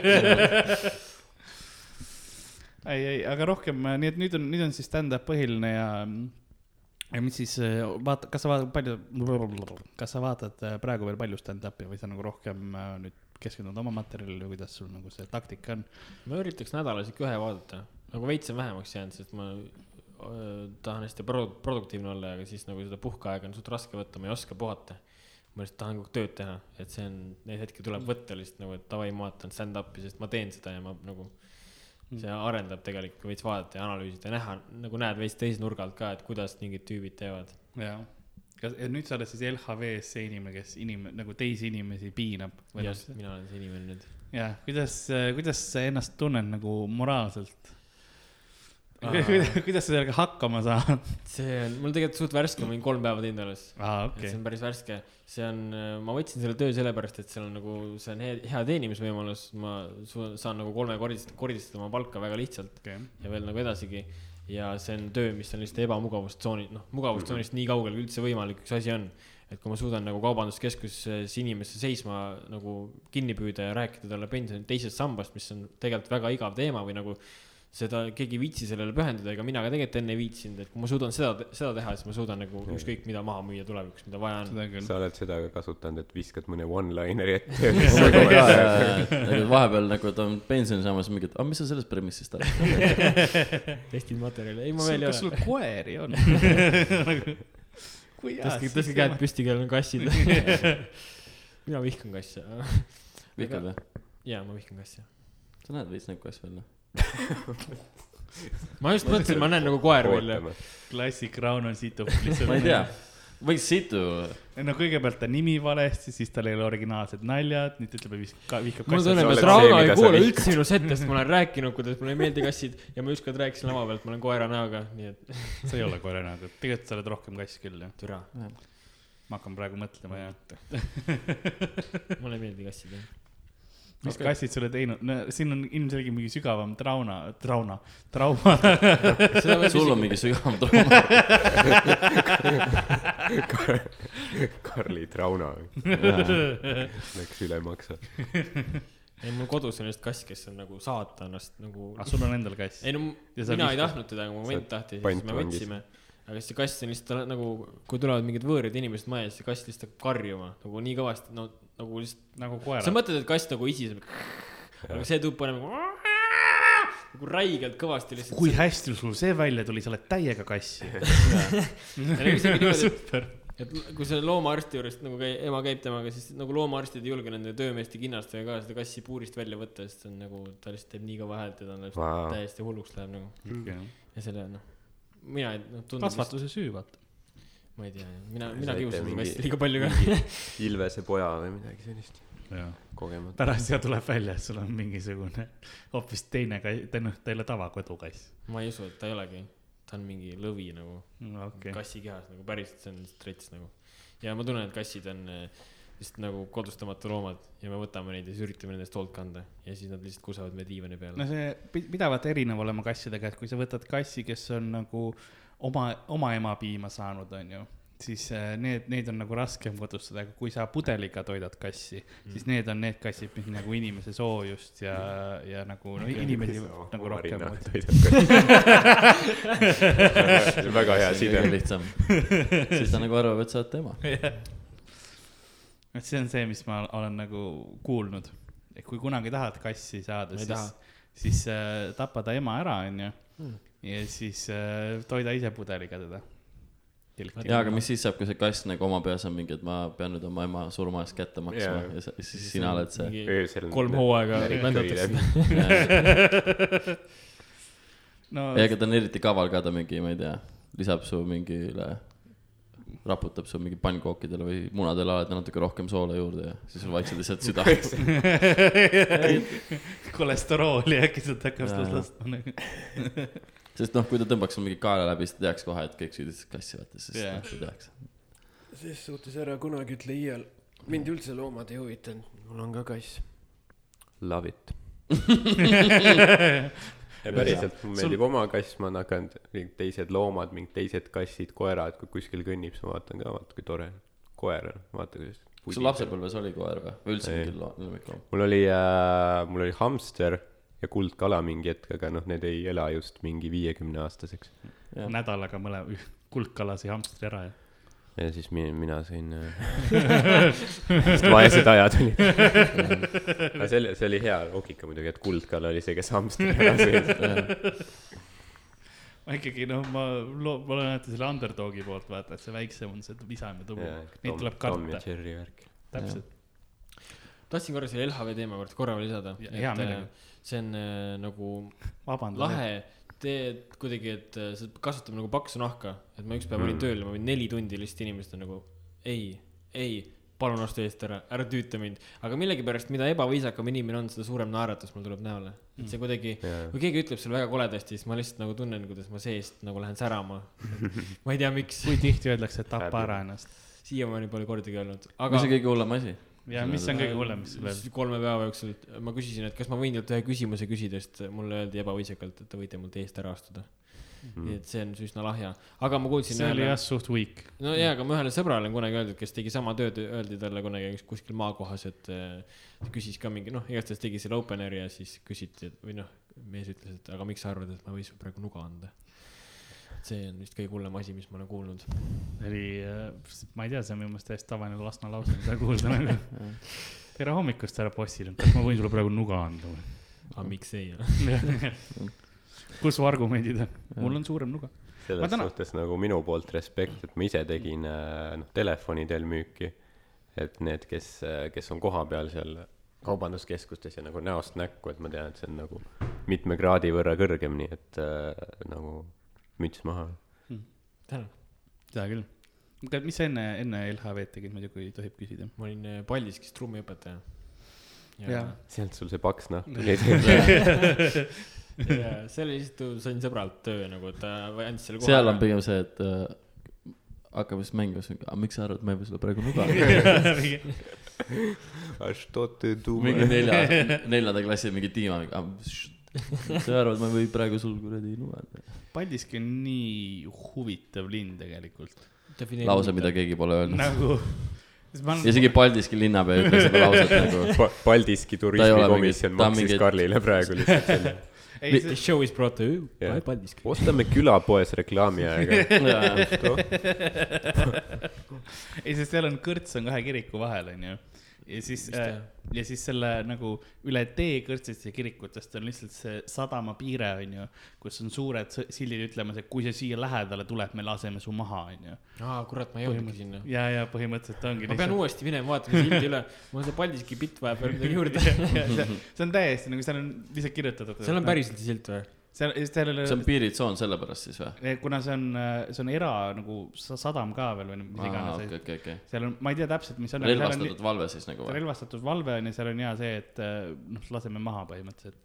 ei, ei, aga rohkem, nii et nüüd on, nüüd on siis stand-up põhiline ja, ja mis siis vaata, kas sa vaatad palju, kas sa vaatad äh, praegu veel palju stand-up'i või sa nagu rohkem äh, nüüd keskendud oma materjalile või kuidas sul nagu see taktika on? ma üritaks nädalas ikka ühe vaadata, nagu veits on vähemaks jäänud, sest ma tahan hästi pro-, produktiivne olla, aga siis nagu seda puhkeaega on suht raske võtta, ma ei oska puhata. ma lihtsalt tahan kogu aeg tööd teha, et see on, neid hetki tuleb võtta lihtsalt nagu, et davai, ma vaatan stand-up'i, sest ma teen seda ja ma nagu, see arendab tegelikult veits vaadata ja analüüsida ja näha, nagu näed veits teise nurga alt ka, et kuidas mingid tüübid teevad. jaa. kas, nüüd sa oled siis LHV-s see inimene, kes inim-, nagu teisi inimesi piinab? just, mina olen see inimene nüüd. jah, kuidas, kuidas sa ennast tunned nagu moraalselt? Aa. kuidas sa sellega hakkama saad? see on, mul tegelikult suht värske, ma olin kolm päeva teinud alles et okei see on päris värske, see on, ma võtsin selle töö sellepärast, et seal on nagu, see on hea, hea teenimisvõimalus, ma saan nagu kolmekordistada, kordistada oma palka väga lihtsalt okei. ja veel nagu edasigi. Ja see on töö, mis on lihtsalt ebamugavustsooni, noh, mugavustsoonist nii kaugel kui üldse võimalik üks asi on. et kui ma suudan nagu kaubanduskeskuses inimesse seisma nagu kinni püüda ja rääkida talle pensioni teisest sambast, mis on tegelikult väga igav teema või nagu seda keegi ei viitsi sellele pühenduda, ega mina ka tegelikult enne ei viitsinud, et kui ma suudan seda, seda teha, siis ma suudan nagu ükskõik mida maha müüa tulevikus, mida vaja on. sa oled seda ka kasutanud, et viskad mõne one-lineri ette. <laughs> nagu vahepeal nagu ta on pensionisammas mingi, et aga mis sa sellest premissist arvad? <laughs> testid materjali, ei ma veel ei kas sul ole. koeri on? <laughs> tõstke, tõstke käed püsti, kellel on kassid. mina vihkan kasse. vihkad või? jaa, ma vihkan kasse. sa näed veits nagu kass välja. <laughs> ma just mõtlesin, ma näen nagu koer välja. klassik Rauno situb <laughs> lihtsalt. ma ei tea, võiks situ. no kõigepealt ta nimi valesti, siis tal ei ole originaalsed naljad, nüüd ta ütleb, et vihkab mul kassi tunneb, sa et Rauno ei kuule üldse minu setest, ma olen <laughs> rääkinud, kuidas mulle ei meeldi kassid ja ma ükskord rääkisin lava pealt, ma olen koera näoga, nii et sa ei ole koera näoga, tegelikult sa oled rohkem kass küll jah. türa, ma hakkan praegu mõtlema ja, mulle ei meeldi kassid jah. Mis okay. kassid sulle teinud, no siin on ilmselgelt mingi sügavam trauna, trauna, trauma. <laughs> sul on mingi sügavam trauma. <laughs> Karli Trauna läks üle maksa. ei, mul kodus on just kass, kes on nagu saatanast nagu ah, sul on endal kass? ei no mina ei tahtnud teda, aga mu vend tahtis ja siis me võtsime. Aga siis see kass on lihtsalt nagu, kui tulevad mingid võõrid inimesed majja, siis see kass lihtsalt hakkab karjuma nagu nii kõvasti, no nagu lihtsalt, nagu sa koera. mõtled, et kass nagu isiseb. aga see tüüp paneb nagu nagu räigelt kõvasti lihtsalt. kui hästi sul see välja tuli, sa oled täiega kass. <laughs> Ja nagu et kui selle loomaarsti juurest nagu käi-, ema käib temaga, siis nagu loomaarstid ei julge nende töömeeste kinnastega ka seda kassi puurist välja võtta, sest see on nagu, ta lihtsalt teeb nii kõva häält ja ta on lihtsalt Vau. täiesti hulluks läheb nagu. okay.. ja selle noh, mina ei noh, tundub, kasvatuse süü, vaata. ma ei tea, mina, mina kiusasin mingi- kassi liiga palju ka. Ilvese poja või midagi sellist, kogemata. pärast ja tuleb välja, et sul on mingisugune hoopis teine kass, ta noh, ta ei ole tavakodukass. ma ei usu, et ta ei olegi, ta on mingi lõvi nagu okei okay.. kassi kehas nagu päriselt, see on lihtsalt rets nagu. ja ma tunnen, et kassid on eh, lihtsalt nagu kodustamata loomad ja me võtame neid ja siis üritame nendest hoolt kanda ja siis nad lihtsalt kusavad meie diivani peale no see pi- pidavat erinev olema kassidega, et kui sa võtad kassi, kes on nagu oma, oma ema piima saanud, onju, siis äh, need, neid on nagu raskem kodustada, aga kui sa pudeliga toidad kassi mm., siis need on need kassid, mis nagu inimese soojust ja, ja nagu no, inimesi nagu rohkem. <laughs> väga hea side on lihtsam. siis ta nagu arvab, et sa oled tema. Et see on see, mis ma olen nagu kuulnud, et kui kunagi tahad kassi saada, ei siis taha., siis äh, tapa ta ema ära, onju. ja siis äh, toida ise pudeliga teda. jaa, aga mis siis saab, kui see kass nagu oma peas on mingi, et ma pean nüüd oma ema surma eest kätte maksma Jaa. ja sa- siis sina oled see. öösel. kolm hooaega vändatakse. <laughs> <laughs> no ja ega ta on eriti kaval ka, ta mingi, ma ei tea, lisab su mingile, raputab su mingi pannkookidele või munadele alati natuke rohkem soola juurde ja siis sul vaikselt lihtsalt süda. <laughs> kolesterooli äkki sealt hakkab seda laskma nagu. sest noh, kui ta tõmbaks sul mingi kaela läbi, siis ta teaks kohe, et kõik süüdistasid kassi, vaata, siis Jaa. noh, ta teaks. ses suhtes ära kunagi ütle iial. mind üldse loomad ei huvitanud, mul on ka kass. Love it. <laughs> ja päriselt, mulle meeldib oma kass, ma olen hakanud, mingid teised loomad, mingid teised kassid, koerad, kui kuskil kõnnib, siis ma vaatan ka, vaata kui tore. koer on, vaata kuidas. kas sul lapsepõlves oli koer või, või üldse mingi lo- lemmikloom? mul oli äh,, mul oli hamster ja kuldkala mingi hetk, aga noh, need ei ela just mingi viiekümne aastaseks. Nädalaga mõlema, <laughs> kuldkalasi hamstri ära ja. Ja siis mina, mina sõin äh, <laughs> sest vaesed ajad olid. <laughs> aga see oli, see oli hea loogika muidugi, et kuldkala oli see, kes ära sõi. ma ikkagi noh, ma loo-, ma olen alati selle underdogi poolt vaata, et see väiksem on see isam ja tubli. Neid tuleb Tom ja karta, Jerry värk. täpselt. tahtsin korra selle LHV teema kord korra veel lisada. Hea meelega. see on äh, nagu vabandan. lahe tee kuidagi, et äh, see kasvatab nagu paksu nahka, et ma üks päev olin Mm. tööl ja ma olin neli tundi lihtsalt inimesed on nagu ei, ei, palun astu eest ära, ära tüüta mind. aga millegipärast, mida ebaviisakam inimene on, seda suurem naeratus mul tuleb näole. et see kuidagi, Jaa. kui keegi ütleb sulle väga koledasti, siis ma lihtsalt nagu tunnen, kuidas ma seest nagu lähen särama. <laughs> ma ei tea, miks, kui tihti öeldakse, et tapa ära ennast. siiamaani pole kordagi öelnud, mis aga on. kõige hullem asi? Ja mis on kõige hullem, mis sul veel. kolme päeva jooksul ma küsisin, et kas ma võin teilt ühe küsimuse küsida, sest mulle öeldi ebaviisakalt, et te võite mult eest ära astuda mm.. nii et see on üsna lahja, aga ma kuulsin. see oli jah suht weak. no jaa, aga ma ühele sõbrale olen kunagi öeldud, kes tegi sama tööd, öeldi talle kunagi kus- kuskil maakohas, et äh, ta küsis ka mingi, noh, igastahes tegi selle openeri ja siis küsiti, et või noh, mees ütles, et aga miks sa arvad, et ma võin sulle praegu nuga anda. See on vist kõige hullem asi, mis ma olen kuulnud. oli, ma ei tea, see on minu meelest täiesti tavaline Lasna lause, mida kuulda nagu. <laughs> tere hommikust, härra Possil, kas ma võin sulle praegu nuga anda või? aga miks ei? <laughs> kus su argumendid on? mul on suurem nuga. Ma selles tänan- suhtes nagu minu poolt respekt, et ma ise tegin äh, noh, telefoni teel müüki. et need, kes, kes on kohapeal seal kaubanduskeskustes ja nagu näost näkku, et ma tean, et see on nagu mitme kraadi võrra kõrgem, nii et äh, nagu müts maha. tänan. seda küll. aga mis sa enne, enne LHV-d tegid muidu, kui tohib küsida? ma olin äh, Paldiskis trummiõpetaja. Sealt sul see paks nahk tuli. <laughs> ja see oli lihtsalt, sain sõbralt töö nagu, et ta andis selle koha seal on pigem see, et äh, hakkame siis mängima, siis aga miks sa arvad, et ma ei või sulle praegu nuga anda? mingi nelja, neljanda klassi mingi tiima, <laughs> sa arvad, ma ei või praegu sul kuradi nuga anda? Paldiski on nii huvitav linn tegelikult. lause, mida keegi pole öelnud. nagu, isegi Paldiski linnapea ütles seda lauset <laughs> nagu. Paldiski turismikomisjon maksis mingi- Karlile praegu lihtsalt selle. <laughs> ei The see, show is brought to you Jah. by Paldiski. ostame külapoes reklaamiaega. ei sest seal on kõrts on kahe kiriku vahel, onju. Ja siis äh, ja siis selle nagu üle tee kõrtsitsi kirikutest on lihtsalt see sadama piire onju kus on suured sildid ütlemas et kui sa siia lähedale tuleb me laseme su maha onju aa, kurat, ma ei jõudnudki sinna. ja ja põhimõtteliselt ongi ma pean uuesti minema vaatama sildi üle, mul on see Paldiski bitt vaja veel midagi juurde. <laughs> see on täiesti nagu seal on lihtsalt kirjutatud seal on päriselt see silt või? Seal seal ei see on piiritsoon sellepärast siis või? kuna see on see on era nagu sa- sadam ka veel või mis iganes okei, okei, okei. seal on ma ei tea täpselt mis on relvastatud valve siis nagu või? relvastatud valve on ja seal on hea see et äh, noh laseme maha põhimõtteliselt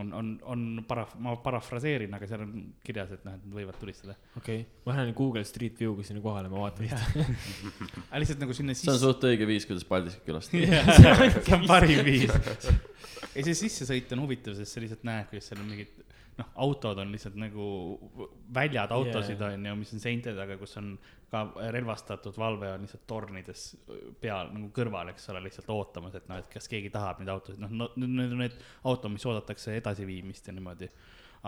on on on paraf- ma parafraseerin aga seal on kirjas et noh et nad võivad tulistada okei okay., ma lähen Google Street View'ga sinna kohale, ma vaatan. <laughs> aga lihtsalt nagu sinna see on sisse suht õige viis, kuidas Paldiskit külastada. <laughs> see on <laughs> parim viis ja see sissesõit on huvitav sest sa lihtsalt näed kuidas seal on mingid noh autod on lihtsalt nagu väljad autosid Jaa. on ju mis on seinte taga kus on ka relvastatud valve on lihtsalt tornides peal nagu kõrval eks ole lihtsalt ootamas et noh et kas keegi tahab neid autosid. Noh no, need on need autod mis oodatakse edasiviimist ja niimoodi.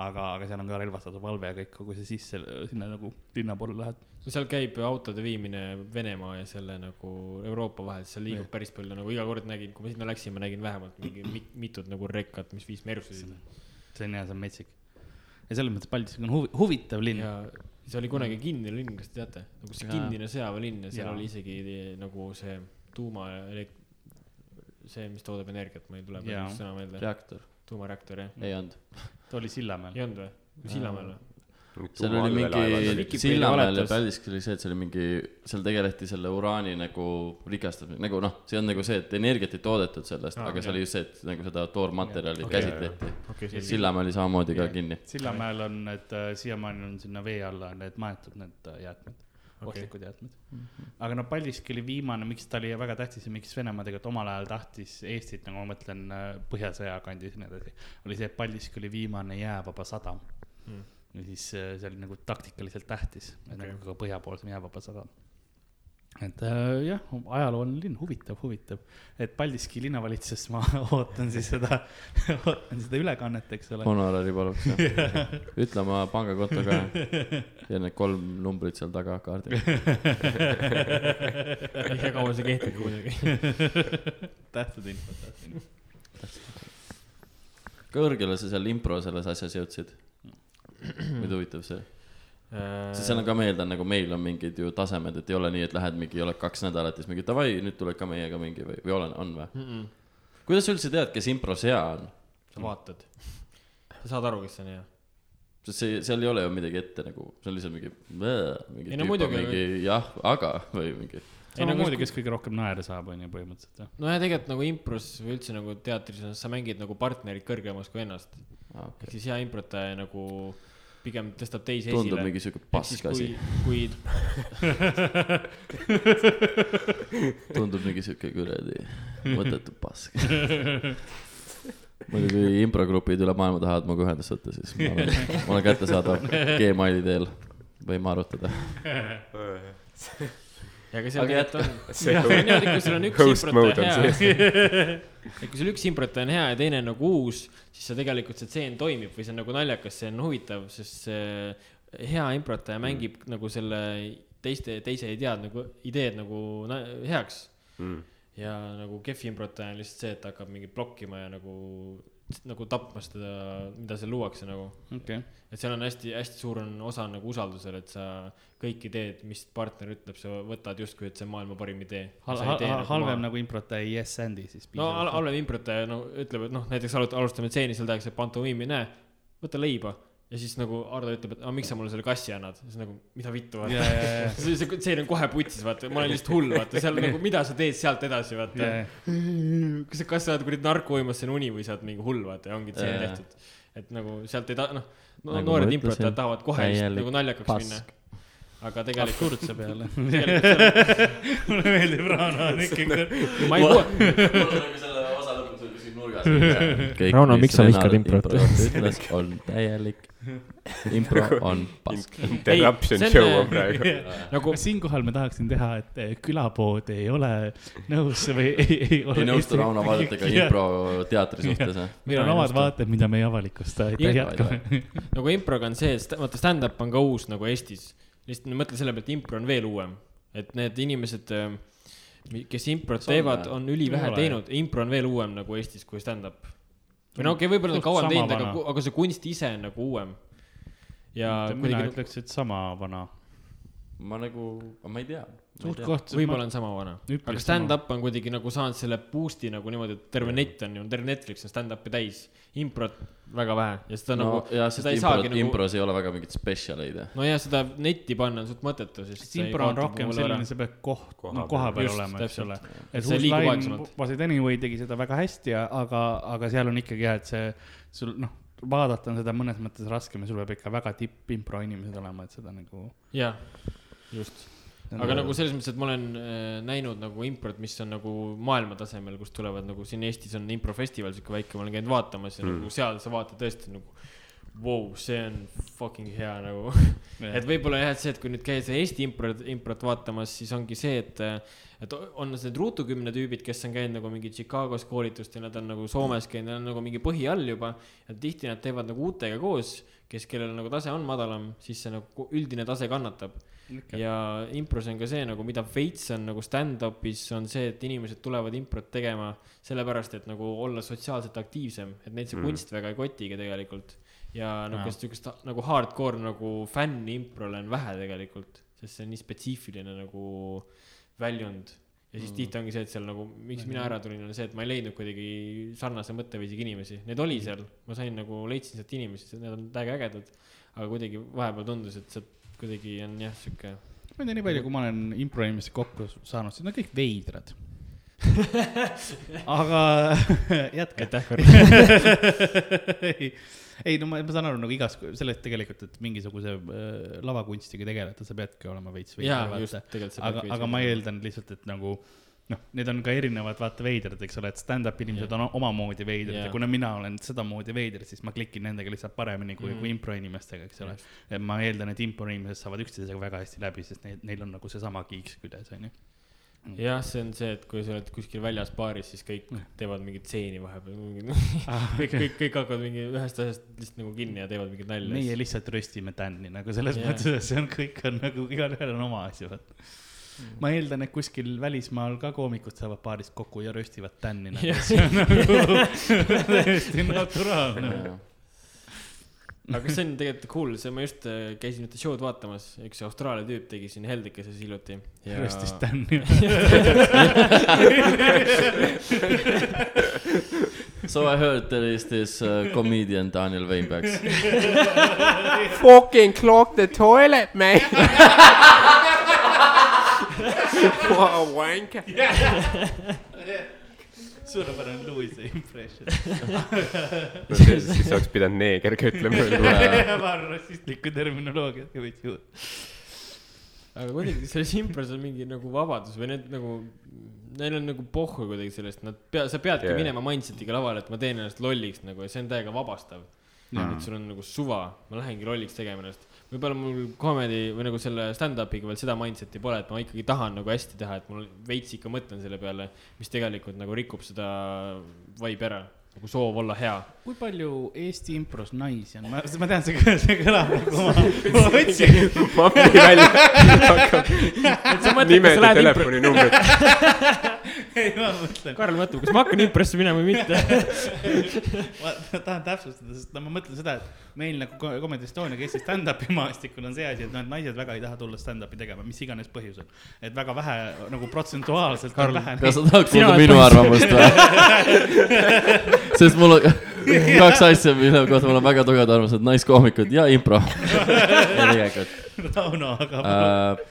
Aga aga seal on ka relvastatud valve ja kõik kogu see sisse sinna nagu linna poole lähed. Seal käib autode viimine Venemaa ja selle nagu Euroopa vahel, seal liigub päris palju nagu iga kord nägin, kui ma sinna läksin, ma nägin vähemalt mingi mit, mitut nagu rekkat, mis viis sinna. See on hea see on metsik ja selles mõttes Paldiski on huvi, huvitav linn. Ja see oli kunagi kinnine linn, kas te teate, nagu see kinnine sõjaväelinn ja seal Jaa. oli isegi nagu see tuuma, see, mis toodab energiat, ma ei tule praegu sõna meelde, reaktor, tuumareaktor jah, ei olnud. <laughs> ta oli Sillamäel. Ei olnud või? Sillamäel või? Seal oli mingi Sillamäel ja. Paldiskis oli see, et see oli mingi, seal tegeleti selle uraani nagu rikastamisega, nagu noh, see on nagu see, et energiat ei toodetud sellest ah,, aga see jah. oli just see, et nagu seda toormaterjali okay, käsitleti. selge. Sillamäe oli samamoodi ka kinni. Sillamäel on need äh, siiamaani on sinna vee alla need maetud need äh, jäätmed Okei. ohtlikud jäätmed aga no Paldiski oli viimane miks ta oli väga tähtis ja miks Venemaa tegelikult omal ajal tahtis Eestit nagu ma mõtlen äh, Põhjasõja kandis ja nii edasi oli see et Paldiski oli viimane jäävaba sadam Mm. Ja siis äh, see oli nagu taktikaliselt tähtis et Okei. nagu ka põhjapoolsem jäävaba sadam et äh, jah ajalooline linn huvitav huvitav et Paldiski linnavalitsusest ma <laughs> ootan siis seda <laughs> ootan seda ülekannet eks ole honorari paluks jah. <laughs> ütle oma pangakonto ka ja need kolm numbrit seal taga kaardil. ei tea, kaua see kehtib muidugi. Tähtsad infod tähtsad infod kõrgele sa seal impro selles asjas jõudsid? <clears throat> nüüd huvitav see, sest seal on ka, ma eeldan, nagu meil on mingid ju tasemed, et ei ole nii, et lähed mingi, oled kaks nädalat ja siis mingi davai, nüüd tuled ka meiega mingi või, või olen, on või? kuidas sa üldse tead, kes impros hea on? sa vaatad, sa saad aru, kes see on hea. sest see, seal ei ole ju midagi ette nagu, see on lihtsalt mingi, mingi Ei no tüüp on muidugi, mingi jah, aga või mingi. Ei, no samamoodi, kes kõige rohkem naera saab, on ju põhimõtteliselt jah. no ja tegelikult nagu impros või üldse nagu teatris on, sa mängid nagu partnerit kõrgemas kui ennast. ehk siis hea improtaja nagu pigem tõstab teisi tundub esile. mingi siuke pask asi, kui, <laughs> tundub mingi siuke kuradi <laughs> mõttetu pask. muidu kui improgrupid üle maailma tahavad minuga ühendust võtta, siis ma olen, ma olen kättesaadav Gmaili teel, võime arutada. <laughs> ja aga seal tegelikult on. see <laughs> on niimoodi, kui sul on üks improtaja hea. et kui sul üks <laughs> improtaja <laughs> on hea ja teine on nagu uus, siis see tegelikult see tseen toimib või see on nagu naljakas, see on huvitav, sest see hea improtaja mängib nagu selle teiste, teise idead nagu, ideed nagu na- heaks mm.. ja nagu kehv improtaja on lihtsalt see, et hakkab mingi blokkima ja nagu, nagu tapma seda, mida seal luuakse nagu. okay., et seal on hästi-hästi suur on osa nagu usaldusel, et sa kõik ideed, mis partner ütleb, sa võtad justkui, et see on maailma parim idee. halvem nagu improtaja Yes Andy siis. no hal- halvem improtaja no ütleb, et noh, näiteks alustame stseeni, seal tehakse pantomiimi, näe, võta leiba. Ja siis nagu Ardo ütleb, et aga miks sa mulle selle kassi annad, siis nagu mida vittu vaata. ja, ja, see, see tseen on kohe putsis, vaata, ma olen lihtsalt hull, vaata, seal nagu, mida sa teed sealt edasi, vaata ja, <laughs> kas sa, kas sa oled kuradi narko uimas, see on uni või sa oled mingi hull, vaata, ja ongi tseen Jaa. tehtud. et nagu sealt ei ta-, noh no,, Nagu noored improtajad tahavad kohe lihtsalt nagu naljakaks pask. minna. aga tegelikult, absurdse <laughs> peale. <laughs> mulle meeldib Rauno on ikkagi. ma ei kuule, mul on nagu selle osa lõpus oli kuskil nurgas. Rauno, miks sa vihkad improt? ütles, on täielik. <laughs> impro on pask. Interruption show äh, on praegu. <laughs> nagu siinkohal ma tahaksin teha, et eh, külapood ei ole nõus või ei, ei ole. ei nõustu Rauno vaadetega <laughs> impro teatri suhtes, jah. meil on omad vaated, mida me ei avalikusta, et Jah, jätkame. nagu improga on see, et vaata stand-up on ka uus nagu Eestis. lihtsalt mõtle selle pealt, impro on veel uuem, et need inimesed, kes improt teevad, vähe. on ülivähe teinud, impro on veel uuem nagu Eestis kui stand-up. või no okei okay,, võib-olla Suht kauem teinud, aga aga see kunst ise on nagu uuem. ja mina kuidagi, ütleks, et sama vana. ma nagu, ma ei tea. Suht koht. võib-olla on sama vana. Aga stand-up on kuidagi nagu saanud selle boost'i nagu niimoodi, et terve net on ju, terve Netflix on stand-up'i täis. improt väga vähe ja seda no nagu, ja, sest seda ei impro saagi, nagu, impros ei ole väga mingeid spetsialeid. nojah, seda netti panna on suht mõttetu, sest. sest impro on rohkem selline, sa pead koht, Koha no peal. koha peal Just, olema, eks täpselt. ole. Et liigub Line. Was It Anyway tegi seda väga hästi, aga, aga seal on ikkagi jah, et see, sul noh, vaadata on seda mõnes mõttes raskem ja sul peab ikka väga tippimpro inimesed olema, et seda nagu. jah, just. Aga nagu selles mõttes, et ma olen äh, näinud nagu improt, mis on nagu maailma tasemel, kus tulevad nagu siin Eestis on improfestival sihuke väike, ma olen käinud vaatamas ja mm. nagu seal sa vaatad tõesti nagu wow,, see on fucking hea nagu. et võib-olla jah, et see, et kui nüüd käia Eesti improt, improt vaatamas, siis ongi see, et, et on need ruutukümne tüübid, kes on käinud nagu mingi Chicagos koolitust ja nad on nagu Soomes käinud, neil on nagu mingi põhi all juba. ja tihti nad teevad nagu uutega koos, kes, kellel nagu tase on madalam, siis see nagu üldine tase kannatab ja impros on ka see nagu, mida veits on nagu stand-up'is on see, et inimesed tulevad improt tegema sellepärast, et nagu olla sotsiaalselt aktiivsem, et neid see Mm. kunst väga ei kotigi tegelikult. ja nagu Jaa. siukest nagu hardcore nagu fänni improle on vähe tegelikult, sest see on nii spetsiifiline nagu väljund. ja siis tihti ongi see, et seal nagu, miks mina ära tulin, on see, et ma ei leidnud kuidagi sarnase mõtteviisiga inimesi, neid oli seal, ma sain nagu, leidsin sealt inimesi, need on täiega ägedad. aga kuidagi vahepeal tundus, et sealt kuidagi on jah, sihuke ma ei tea, nii palju, kui ma olen impro inimestega kokku saanud, siis nad kõik veidrad. <laughs> aga <laughs> jätka. aitäh, Karl. ei, no ma, ma saan aru nagu igas, sellest tegelikult, et mingisuguse äh, lavakunstiga tegeleda, sa peadki olema veits veider, vaata., aga, aga ma. eeldan lihtsalt, et nagu noh, need on ka erinevad vaata veidrad, eks ole, et stand-up inimesed Jah. on omamoodi veidrad Jah. ja kuna mina olen sedamoodi veider, siis ma klikin nendega lihtsalt paremini kui mm., kui impro inimestega, eks ole. et ma eeldan, et impro inimesed saavad üksteisega väga hästi läbi, sest neil, neil on nagu seesama kiiks küljes, onju. jah, see on see, et kui sa oled kuskil väljas baaris, siis kõik teevad mingit stseeni vahepeal, Ah, <laughs> kõik, kõik, kõik hakkavad mingi ühest asjast lihtsalt nagu kinni ja teevad mingit nalja. meie lihtsalt röstime tänni nagu selles yeah. mõttes, et see on kõik on nagu igalühel on oma asi, vaata. Ma eeldan, et kuskil välismaal ka koomikud saavad baarist kokku ja röstivad tänni nagu see on nagu <laughs> täiesti naturaalne. aga see on tegelikult cool, see ma just äh, käisin ühte show'd vaatamas, üks Austraalia tüüp tegi siin Heldekeses hiljuti. röstis <laughs> tänni. So I heard there is this uh, comedian Daniel Weinbergs. Fucking clog the toilet, man. <laughs> Wow, wanker. <laughs> suurepärane Louis'i impression. no see, siis oleks pidanud neeger ka ütlema. paar rassistlikku terminoloogiat ka võiks juurde. aga kuidagi selles impros on mingi nagu vabadus või need nagu, neil on nagu pohhu kuidagi sellest, nad pea, sa peadki yeah. minema mindset'iga lavale, et ma teen ennast lolliks nagu ja see on täiega vabastav. et sul on nagu suva, ma lähengi lolliks tegema ennast. Võib-olla mul comedy või nagu selle stand-up'iga veel seda mindset'i pole, et ma ikkagi tahan nagu hästi teha, et mul veits ikka mõtlen selle peale, mis tegelikult nagu rikub seda vibe'i ära, nagu soov olla hea. Kui palju Eesti impros naisi on, ma, ma tean, see, see kõlab nagu ma, ma <laughs> võtsin. ma hakkan välja, hakkab nimed ja telefoninumbrid. ei, ma mõtlen, Karl mõtleb, kas ma hakkan impressi minema või mitte. <laughs> ma ma tahan täpsustada, sest no ma mõtlen seda, et meil nagu Co- Comedy Estonia, kes siis stand-up'i maastikul on see asi, et noh, et naised väga ei taha tulla stand-up'i tegema, mis iganes põhjusel. et väga vähe nagu protsentuaalselt vähe kas sa tahad kuulda minu arvamust või? <laughs> sest mul on <laughs> kaks asja, mille kohta mul on väga tugevad arvamused, naiskoomikud ja impro. <laughs> tegelikult Rauno, aga uh, äh,.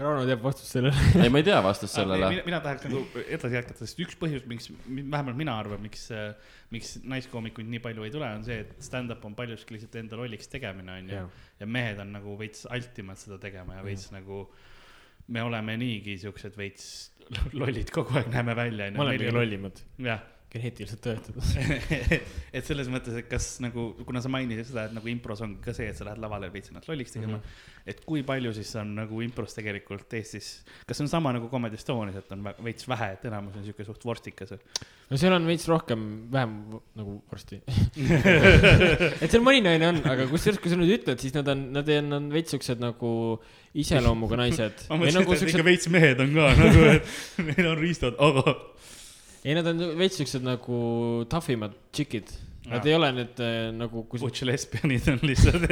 Rauno teab vastust sellele. ei, ma ei tea vastust sellele mina,. mina tahaks nagu edasi jätkata, sest üks põhjus, miks, vähemalt mina arvan, miks, miks naiskoomikuid nii palju ei tule, on see, et stand-up on paljuski lihtsalt enda lolliks tegemine, onju Jah.. ja mehed on nagu veits altimad seda tegema ja veits nagu, me oleme niigi siuksed veits <laughs> lollid kogu aeg näeme välja. olen kõige. lollimad. jah, geneetiliselt tõestatud. <laughs> et selles mõttes, et kas nagu, kuna sa mainisid seda, et nagu impros ongi ka see, et sa lähed lavale veits ennast lolliks tegema mm. -hmm. et kui palju siis on nagu impros tegelikult Eestis, kas see on sama nagu Comedy Estonias, et on veits vähe, et enamus on siuke suht vorstikas? no seal on veits rohkem, vähem nagu varsti. <laughs> et seal mõni naine on, aga kusjuures, kui sa nüüd ütled, siis nad on, nad on, on veits siuksed nagu iseloomuga naised. ma mõtlesin nagu nagu, et ikka veits mehed on ka nagu, et neil on riistad, aga. Ei nad on veits siuksed nagu tough imad tšikid. Nad ei ole need äh, nagu, kui sa. Butch lesbianid on lihtsalt,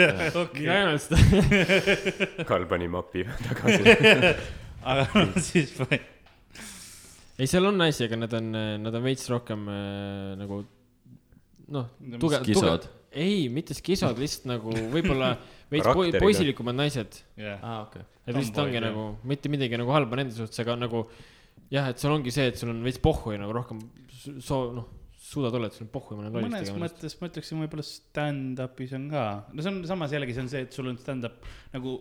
okei mina. ei ole seda. <laughs> Karl pani mapi <laughs> tagasi. aga <laughs> no siis fine. ei, seal on naisi, aga nad on, nad on veits rohkem äh, nagu noh, skisod., ei, mitte skisod, lihtsalt nagu võib-olla veits Karakteriga. poisilikumad naised. jah, aa, okei. et lihtsalt ongi jah. nagu mitte midagi nagu halba nende suhtes, aga nagu jah, et sul ongi see, et sul on veits pohhu ja nagu rohkem su- soo-, noh, suudad olla, et sul on pohhu ja mõne lolliks mõnes mõttes ma ütleksin võib-olla stand-up'is on ka, no see on samas jällegi see on see, et sul on stand-up nagu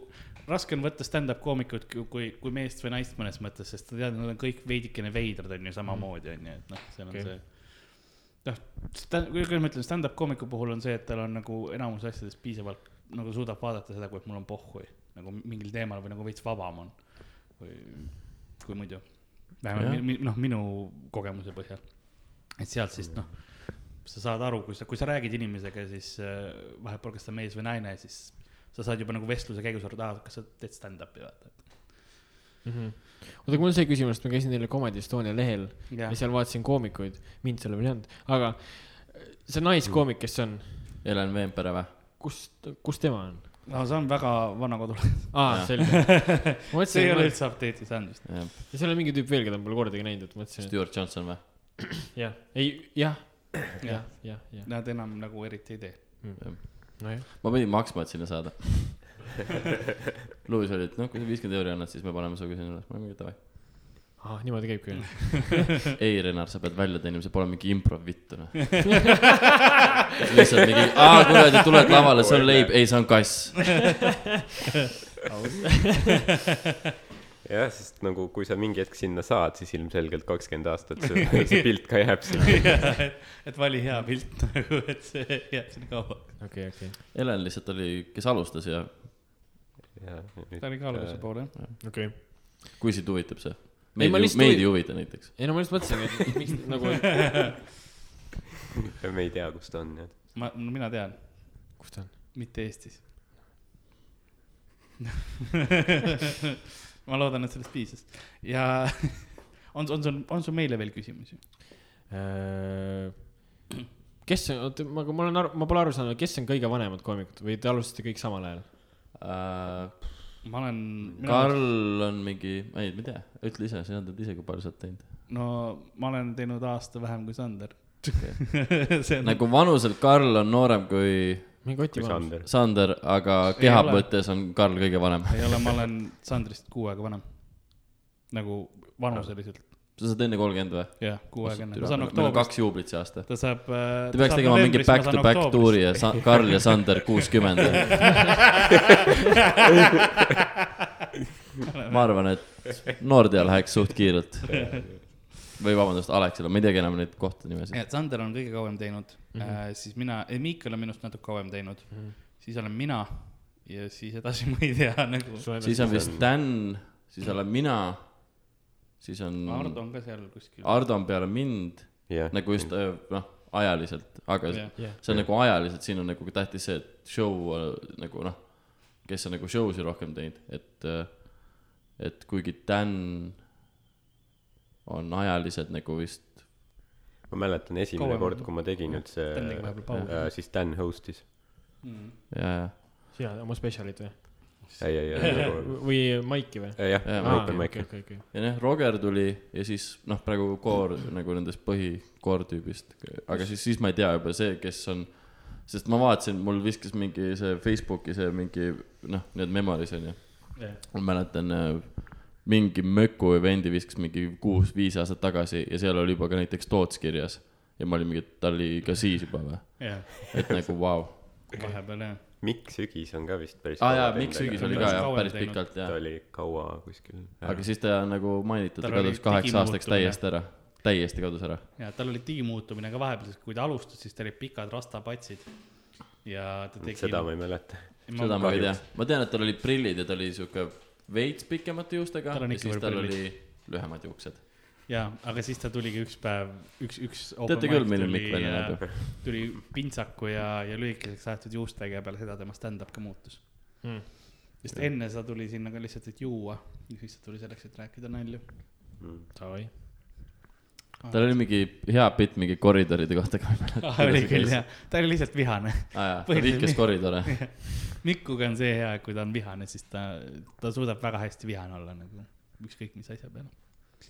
raske on võtta stand-up koomikut kui, kui, kui meest või naist mõnes mõttes, sest sa tead, nad on kõik veidikene veidrad on ju samamoodi on ju, et noh, seal on okay. see. noh, kuidas ma ütlen, stand-up koomiku puhul on see, et tal on nagu enamus asjadest piisavalt nagu suudab vaadata seda, kui mul on pohhu nagu mingil teemal või nagu veits vabam on. või kui muidu, vähemalt mi, noh, minu kogemuse põhjal. et sealt siis noh, sa saad aru, kui sa, kui sa räägid inimesega, siis äh, vahet pole, kas ta mees või naine, siis sa saad juba nagu vestluse käigus aru, et aa, kas sa teed stand-up'i vaata. Mhm. oota, aga mul on see küsimus, et ma käisin eile Comedy Estonia lehel ja jah, seal vaatasin koomikuid, mind seal veel ei olnud, aga see naiskoomik, kes see on, Helen Veempere või? kus, kus tema on? No see on väga vana kodulane, aa, selge. <laughs> see ei ole üldse update'i saanud vist. ja seal on mingi tüüp veel, keda ma pole kordagi näinud, et mõtlesin, Stewart Johnson või? <clears throat> jah, ei, jah, jah, jah, jah, Nad enam nagu eriti ei tee. nojah. ma pidin maksma, et sinna saada. <laughs> Luis oli, et noh, kui sa viiskümmend euri annad, siis me paneme sinuga sinna üles. ma olin mingi davai. ahah, niimoodi käibki veel. <laughs> ei, Renar, sa pead välja teenima, see pole mingi improv vittu, noh. <laughs> lihtsalt mingi, aa, kuradi, tuled lavale, see on leib, ei, see on kass. <laughs> jah, sest nagu kui sa mingi hetk sinna saad, siis ilmselgelt kakskümmend aastat see, see pilt ka jääb sinna. et vali hea pilt nagu, et see jääb sinna kaua. okei, okei, Helen lihtsalt oli, kes alustas ja ta oli ka alguse poole jah. okei. kui sind huvitab see? Ei, meid ei, lihtsalt meid ei huvita näiteks. ei no ma lihtsalt mõtlesingi, et miks nagu, me ei tea, kus ta on, jah. ma, no mina tean, kus ta on? mitte Eestis. <laughs> ma loodan, et sellest piisas ja <laughs> on, on sul, on sul meile veel küsimusi? Äh, kes on, oota, ma, ma olen aru, ma pole aru saanud, kes on kõige vanemad koomikud või te alustasite kõik samal ajal? Äh, ma olen. Karl on mingi, ei, ma ei tea, ütle ise, sina tead ise, kui palju sa oled teinud. no ma olen teinud aasta vähem kui Sander <laughs> see on nagu vanuselt Karl on noorem kui mingi Oti. Sander. Sander, aga keha mõttes on Karl kõige vanem. ei ole, ma olen Sandrist kuu aega vanem. nagu vanuseliselt, sa saad enne kolmkümmend või? jah, kuu aega enne, ma saan oktoobris, kaks juublit see aasta. ta saab. Te peaks tegema mingi back to back tuuri ja Sa- Karl ja Sander kuuskümmend. <laughs> ma arvan, et Nordia läheks suht kiirelt. või vabandust, Alexela, ma ei teagi enam neid kohtade nimesid. et Sander on kõige kauem teinud mm, -hmm. siis mina, Miikal on minust natuke kauem teinud mm, -hmm. siis olen mina ja siis edasi <laughs> ma ei tea nagu. siis on vist Dan, siis olen mina, siis on Ardo on ka seal kuskil. Ardo on peale mind, jah, nagu just äh, noh, ajaliselt, aga jah, see on nagu ajaliselt, siin on nagu tähtis see, et show äh, nagu noh, kes on nagu show si rohkem teinud, et, et kuigi Dan on ajaliselt nagu vist, ma mäletan esimene Kauem- kord, kui ma tegin üldse äh,, siis Dan host'is. Mm. ja, ja, sina oma spetsialid või? ei, ei, ei, <laughs> nagu, või Maiki või? jah, Jaa, ma ütlen okei, Maiki. okei, okei. ja noh, Roger tuli ja siis noh, praegu koor nagu nendest põhi koortüübist, aga siis, siis ma ei tea juba see, kes on, sest ma vaatasin, mul viskas mingi see Facebooki see mingi noh, need memories onju. ma mäletan äh, mingi Möku event'i viskas mingi kuus-viis aastat tagasi ja seal oli juba ka näiteks Toots kirjas. ja ma olin mingi, et ta oli ka siis juba või, jah, et nagu vau wow.. vahepeal jah. Mikk Sügis on ka vist päris ah, jaa, kaua Mikk Sügis aga oli ta ka on jah, päris teinud. pikalt ta jah. oli kaua kuskil. aga siis ta nagu mainitud, ta kadus kaheks aastaks täiesti ära. täiesti kadus ära. ja tal oli digimuutumine ka vahepeal, sest kui ta alustas, siis tal olid pikad rastapatsid. ja ta tegi. seda ma ei mäleta. seda ma ei tea, ma tean, et tal olid prillid ja ta oli sihuke veits pikemate juustega ja siis tal prillid. oli lühemad juuksed. jaa, aga siis ta tuligi üks päev, üks, üks. teate küll, milline Mikk välja näeb tuli pintsaku ja, ja lühikeseks aetud juustega ja peale seda tema stand-up ka muutus Hmm. sest enne sa tuli sinna ka lihtsalt, et juua ja siis ta tuli selleks, et rääkida nalju. Davai. tal oli mingi hea bitt mingi koridoride kohta ka. ah,. oli küll jah, ta oli lihtsalt vihane. aa jaa, ta vihkas koridore. <laughs> Mikuga on see hea, et kui ta on vihane, siis ta, ta suudab väga hästi vihane olla nagu ükskõik mis asja peale.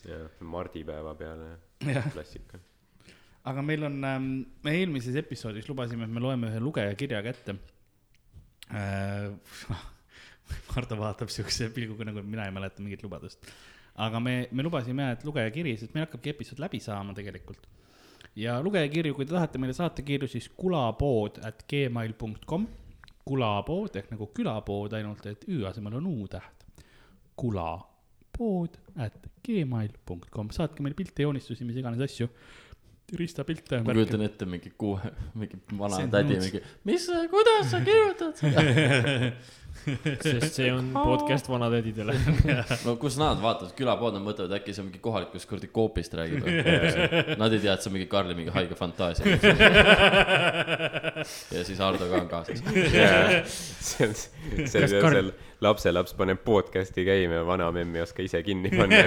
jah, mardipäeva peale klassika. aga meil on ähm,, me eelmises episoodis lubasime, et me loeme ühe lugeja kirja kätte äh. <laughs> Hardo vaatab siukse pilguga nagu, et mina ei mäleta mingit lubadust. aga me, me lubasime et lugeja kiri, sest meil hakkabki episood läbi saama tegelikult. ja lugeja kirju, kui te tahate meile saata kirju, siis kulapood at gmail .com, kulapood ehk nagu külapood, ainult et ü asemel on u täht. Kulapood at gmail .com, saatke meile pilte, joonistusi, mis iganes asju. ristapilte. ma kujutan ette mingi kuue, mingi vana tädi mingi, mis, kuidas sa kirjutad seda? <laughs> <laughs> sest see on podcast vanatädidele. <laughs> no kus nad vaatavad, külapood, nad mõtlevad äkki see on mingi kohalikust kuradi Coopist räägib. <laughs> Nad ei tea, et see on mingi Karli mingi haige fantaasia. ja siis Hardo ka on kaasas. see on, see on Karl- see lapselaps paneb podcast'i käima ja vanamemm ei oska ise kinni panna.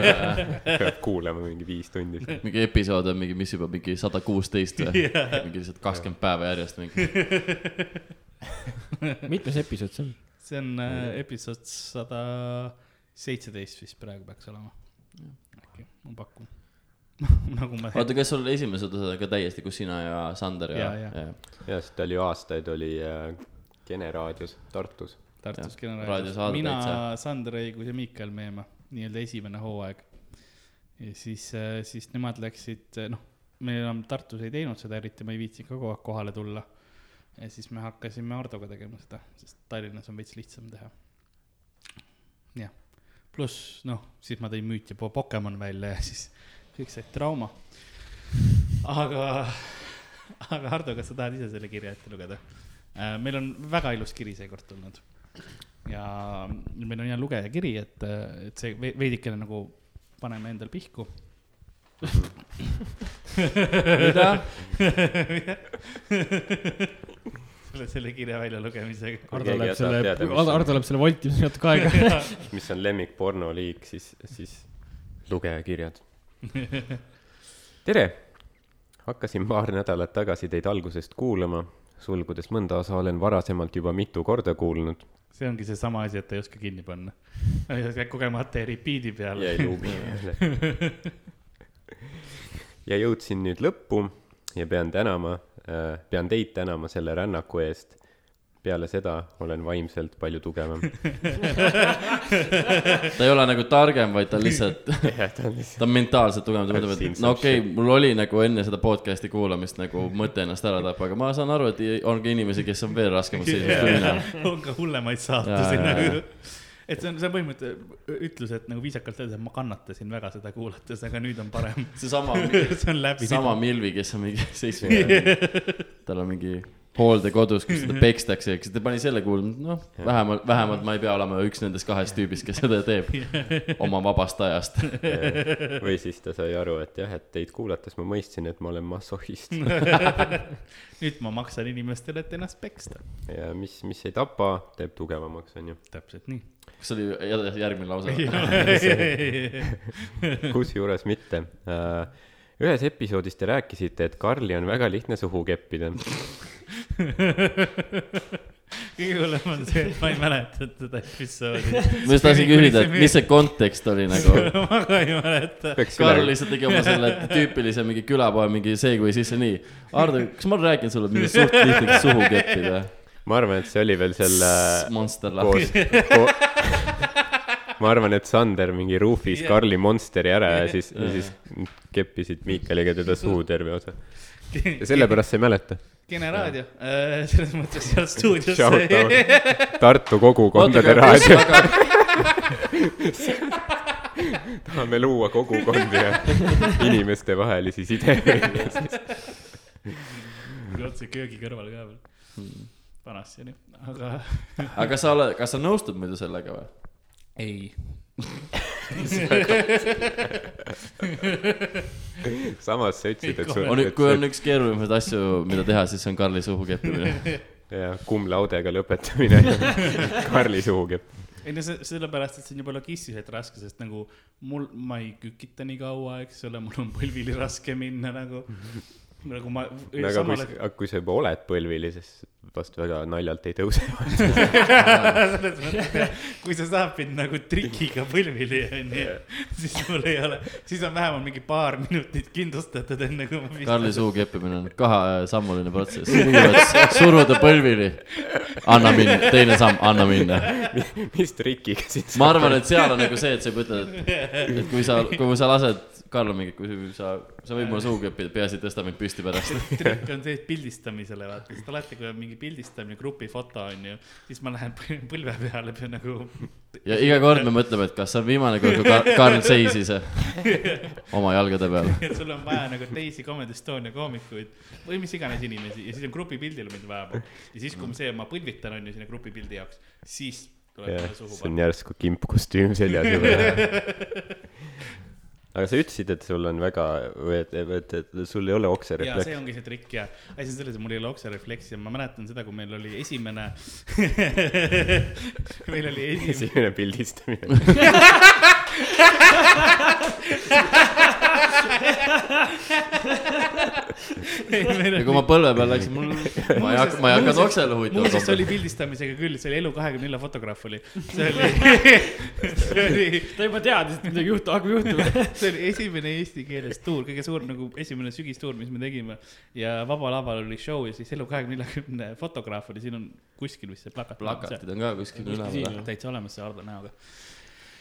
peab kuulama mingi viis tundi. mingi episood on mingi, mis juba mingi sada kuusteist või? mingi lihtsalt kakskümmend päeva järjest mingi. mitmes episood see on? See on äh, episood sada seitseteist vist praegu peaks olema. äkki, ma pakun. <laughs> nagu ma. oota, kas sul esimesed osad on ka täiesti, kus sina ja Sander ja, Ja, ja. ja sest ta oli ju aastaid oli äh, Kene raadios Tartus. Tartus Jah, Generaalis raadiosaade mina Sander Õigus ja Miikal Meemaa, nii-öelda esimene hooaeg. ja siis, siis nemad läksid, noh, me enam Tartus ei teinud seda eriti, ma ei viitsinud ka kogu aeg kohale tulla. Ja siis me hakkasime Hardoga tegema seda, sest Tallinnas on veits lihtsam teha. jah, pluss noh, siis ma tõin Müüt ja Po- Pokemon välja ja siis <laughs> kõik said trauma. aga, aga Hardo, kas sa tahad ise selle kirja ette lugeda? meil on väga ilus kiri seekord tulnud ja meil on hea lugeja kiri, et, et see ve- veidikene nagu paneme endal pihku. mida? <laughs> <laughs> selle, selle kirja väljalugemisega. Keegi läheb selle Hardo läheb selle voltimisega natuke aega. <laughs> mis on lemmikpornoliik, siis, siis lugejakirjad. <laughs> tere, hakkasin paar nädalat tagasi teid algusest kuulama, sulgudes mõnda osa olen varasemalt juba mitu korda kuulnud see ongi seesama asi, et ta ei oska kinni panna. kogemata ei repeat'i peale. ja ei luubi. <laughs> ja jõudsin nüüd lõppu ja pean tänama, pean teid tänama selle rännaku eest. peale seda olen vaimselt palju tugevam. <laughs> ta ei ole nagu targem, vaid ta on lihtsalt, <laughs> ta on mentaalselt tugevam, ta mõtleb, et no okei okay,, mul oli nagu enne seda podcast'i kuulamist nagu mõte ennast ära tappa, aga ma saan aru, et on ka inimesi, kes on veel raskemas <laughs> seisus kui mina. on ka hullemaid saatusi nagu. Et see on, see on põhimõtteliselt ütlus, et nagu viisakalt öeldes, et ma kannatasin väga seda kuulates, aga nüüd on parem. <laughs> seesama, <laughs> see on läbi. sama Milvi, kes on mingi <laughs> seitsmekümne, tal on mingi hooldekodus, kus teda pekstakse, eks ta pani selle kuulma, noh, vähemalt, vähemalt ma ei pea olema üks nendest kahest tüübist, kes seda teeb oma vabast ajast. või siis ta sai aru, et jah, et teid kuulates ma mõistsin, et ma olen massohhist nüüd ma maksan inimestele, et ennast peksta. ja mis, mis ei tapa, teeb tugevamaks, onju. täpselt nii. Kas see oli jä- järgmine lause? <laughs> <laughs> kusjuures mitte. ühes episoodis te rääkisite, et Karli on väga lihtne suhu keppida. <laughs> kõige hullem on see, et ma ei mäleta seda episoodi. ma just tahtsin küsida, et mis see kontekst oli nagu. ma ka ei mäleta. Karl lihtsalt tegi oma selle tüüpilise mingi külapoe mingi segway sisse, nii. Hardo, kas ma olen rääkinud sulle, et mingi suht lihtne suhu keppida? ma arvan, et see oli veel selle Monster lahti., ma arvan, et Sander mingi ruufis Jah. Karli Monsteri ära ja siis, ja siis keppisid Miikaliga teda suhu terve osa. ja sellepärast sa ei mäleta. Kene raadio, selles mõttes seal stuudios. <laughs> Tartu kogukondade raadio. <laughs> tahame luua kogukondi ja inimestevahelisi sidemeid otse köögi kõrval ka veel. vanasti oli, aga aga sa oled, kas sa nõustud muidu sellega või? Ei. <laughs> samas sa ütlesid, et sul on, kui on üks keerulisemaid asju, mida teha, siis on Karli suhu keppimine. <laughs> ja cum laude'ga lõpetamine <laughs> Karli suhu kepp. ei no see, sellepärast, et see on juba logistiliselt raske, sest nagu mul, ma ei kükita nii kaua, eks ole, mul on põlvili raske minna nagu, nagu ma. no aga kui, aga kui sa juba oled põlvili, siis vast väga naljalt ei tõuse. <laughs> kui sa saad mind nagu trikiga põlvili, onju, siis mul ei ole, siis on vähemalt mingi paar minutit kindlustatud, enne kui ma Karli suu keppimine on kahesammuline protsess. kõigepealt suruda põlvili, anna minna, teine samm, anna minna. mis trikiga sind ma arvan, et seal on nagu see, et sa juba ütled, et, et kui sa, kui sa lased, Karl on mingi, kui sa, sa võid mulle suhu keppida, peaasi, et tõsta mind püsti pärast. <laughs> trikk on see, et pildistamisele vaata, sest alati, kui on mingi pildistamine, grupifoto on ju, siis ma lähen põl- põlve peale pea nagu. ja iga kord me mõtleme, et kas see on viimane kord, kui Kar- Karl seisis <laughs> oma jalgade peal. <laughs> et sul on vaja nagu teisi Comedy Estonia koomikuid või mis iganes inimesi ja siis on grupipildile mind vaja. ja siis, kui ma see, ma põlvitan on ju sinna grupipildi jaoks, siis tuleb mulle, suhu see on järsku kimpkostüüm seljas juba. Aga sa ütlesid, et sul on väga, et, et, et sul ei ole okserefleks see. ongi see trikk ja asi on selles, et mul ei ole okserefleksi ja ma mäletan seda, kui meil oli esimene <laughs> meil oli esimene esimene pildistamine. <laughs> ja kui ma põlve peal läksin, mul, ma ei hakka, ma ei hakanud oksele muuseas, see huvitama oli. pildistamisega küll, see oli Elu24 fotograaf oli, see oli, see oli, ta juba teadis, et midagi juhtub, hakkab juhtuma. see oli esimene eesti keeles tuur, kõige suurem nagu esimene sügistuur, mis me tegime. ja Vaba Laval oli show ja siis Elu24 fotograaf oli, siin on kuskil vist see plakat. plakatid on ka kuskil üleval. täitsa olemas see Ardo näoga.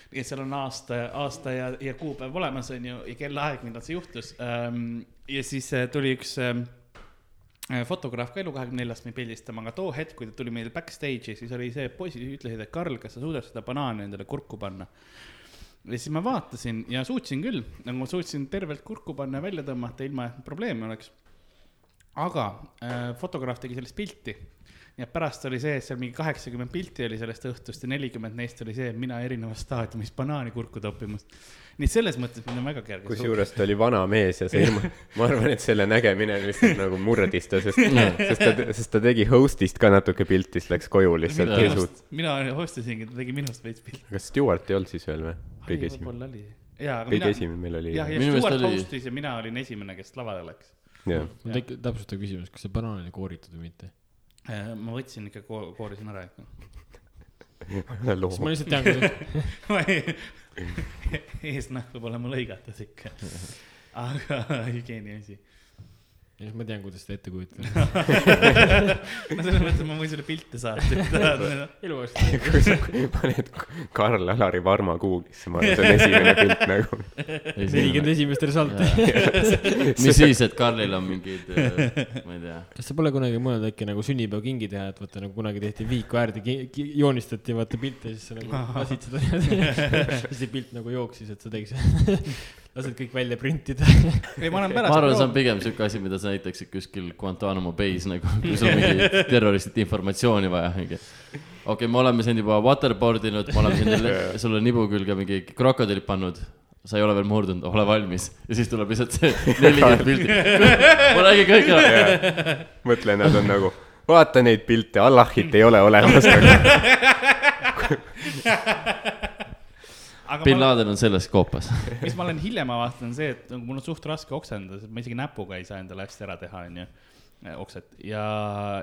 Nii et seal on aasta, aasta ja, ja kuupäev olemas, on ju, ja kellaaeg, millal see juhtus. ja siis äh, tuli üks ähm, äh, fotograaf ka Elu24-st meid pildistama, aga too hetk, kui ta tuli meile backstage'i, siis oli see, poisid ütlesid, et Karl, kas sa suudad seda banaani endale kurku panna. ja siis ma vaatasin ja suutsin küll, nagu ma suutsin tervelt kurku panna ja välja tõmmata, ilma et probleeme oleks. aga äh, fotograaf tegi sellest pilti ja pärast oli see, et seal mingi kaheksakümmend pilti oli sellest õhtust ja nelikümmend neist oli see, et mina erinevas staadiumis banaani kurku toppimas. nii et selles mõttes mind on väga kerge. kusjuures ta oli vana mees ja see ilma, <laughs> ma arvan, et selle nägemine lihtsalt nagu murdis ta, sest, sest ta, sest ta tegi host'ist ka natuke pilti, siis läks koju lihtsalt Mina- suutnud. mina hostisingi, ta tegi minust veits pilti. kas Stewart ei olnud siis veel või? kõige esimene, jaa, aga kõige mina, esimene meil oli. jah, ja Stewart oli- hostis ja mina olin esimene, kes lavale läks. mul tekib täpsustav küsimus, kas see banaan oli kooritud või mitte? Äh, ma võtsin ikka ko-, koorisin ära ikka. siis ma. lihtsalt tean, kuidas <laughs> <laughs> eesnahk peab olema lõigatud ikka. <laughs> aga hügieeni asi. Ja siis ma tean, kuidas seda ette kujutada. <laughs> no selles mõttes ma võin sulle pilte saata, <laughs> kui tahad. elu eest. kui sa paned Karl-Alari Varma Google'isse, ma arvan, see on esimene pilt nagu. nelikümmend esimest resulti. <laughs> mis siis, et Karlil on mingid, ma ei tea. kas sa pole kunagi mõelnud äkki nagu sünnipäevakingi teha, et vaata nagu kunagi tehti viiku äärde, joonistati vaata pilte ja siis sa nagu lasid seda niimoodi. siis see pilt nagu jooksis, et sa tegid, lased kõik välja printida. ei, ma olen ma pärast. arvan, see on pigem siuke asi, mida sa näitaksid kuskil Guantanamo Bay's nagu, <laughs> kui sul on mingi <laughs> terroristide informatsiooni vaja, mingi. okei okay,, me oleme sind juba waterboard inud, me oleme sind <laughs> sulle nibu külge mingi krokodillid pannud sa ei ole veel murdunud, ole valmis. ja siis tuleb lihtsalt see nelikümmend pilti. ma räägin kõik ära. mõtle, nad on nagu, vaata neid pilte, Allahit ei ole olemas bin Laden on selles koopas. <laughs> mis ma olen hiljem avastanud, on see, et nagu mul on suht raske oksendada, sest ma isegi näpuga ei saa endale hästi ära teha, onju, okset ja,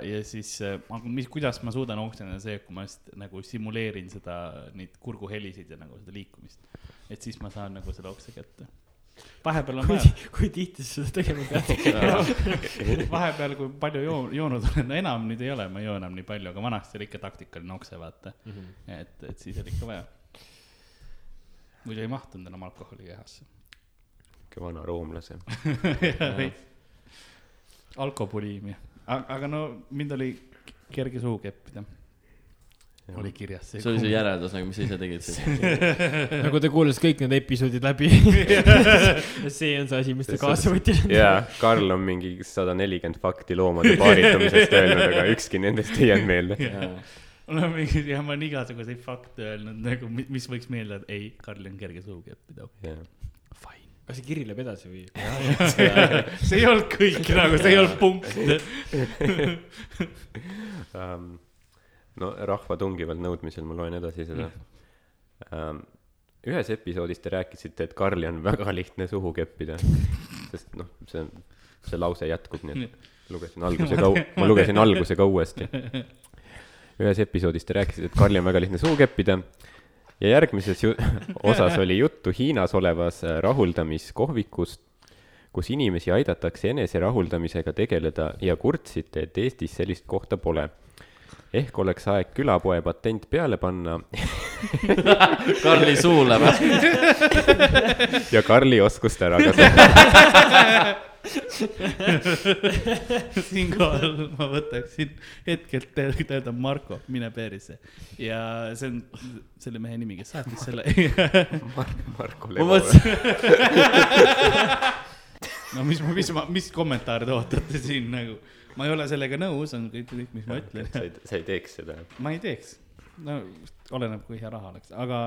ja siis, aga mis, kuidas ma suudan oksendada, see, kui ma just nagu simuleerin seda, neid kurguhelisid ja nagu seda liikumist. et siis ma saan nagu selle okse kätte. vahepeal on kui vaja, kui tihti sa seda tegema pead? <laughs> vahepeal, kui palju joo-, joonud olen, no enam nüüd ei ole, ma ei joo enam nii palju, aga vanasti oli ikka taktikaline okse, vaata. et, et siis oli ikka vaja. Muidu ei mahtunud enam alkoholi kehasse. vana roomlase. <laughs> alkopoliimia, aga no mind oli kerge suhu keppida. oli kirjas see oli see järeldus nagu, mis sa ise tegid siis. <laughs> nagu te kuulasite kõik need episoodid läbi. <laughs> see on see asi, mis te kaasa võtsid. jaa, Karl on mingi sada nelikümmend fakti loomade paaritamisest öelnud, aga ükski nendest ei jäänud meelde. mul on mingi, jah, ma olen igasuguseid fakte öelnud nagu, mis võiks meelde, et ei, Karl on kerge suuga õppida. Fine. kas see kiri läheb edasi või? <laughs> see ei olnud kõik nagu, see ei olnud punkt. <laughs> um,. no rahva tungival nõudmisel ma loen edasi seda um,. ühes episoodis te rääkisite, et Karli on väga lihtne suhu keppida, sest noh, see, see lause jätkub, nii et lugesin alguse <laughs> ka, ma lugesin alguse ka uuesti. Ühes episoodis te rääkisite, et Karli on väga lihtne suhu keppida ja järgmises <laughs> osas oli juttu Hiinas olevas äh, rahuldamiskohvikust, kus inimesi aidatakse eneserahuldamisega tegeleda ja kurtsite, et Eestis sellist kohta pole. ehk oleks aeg külapoe patent peale panna <laughs> Karli suule või? ja Karli oskust ära kasutada. <laughs> <laughs> siinkohal ma võtaksin hetkelt öelda Marko, mine perisse. ja see on selle mehe nimi, kes saatis selle. Marko ma Levo. <laughs> no mis, mis, mis kommentaare te ootate siin nagu? ma ei ole sellega nõus, on kõik, kõik, mis ma ütlen. sa ei, sa ei teeks seda. ma ei teeks. no oleneb, kui hea raha oleks, aga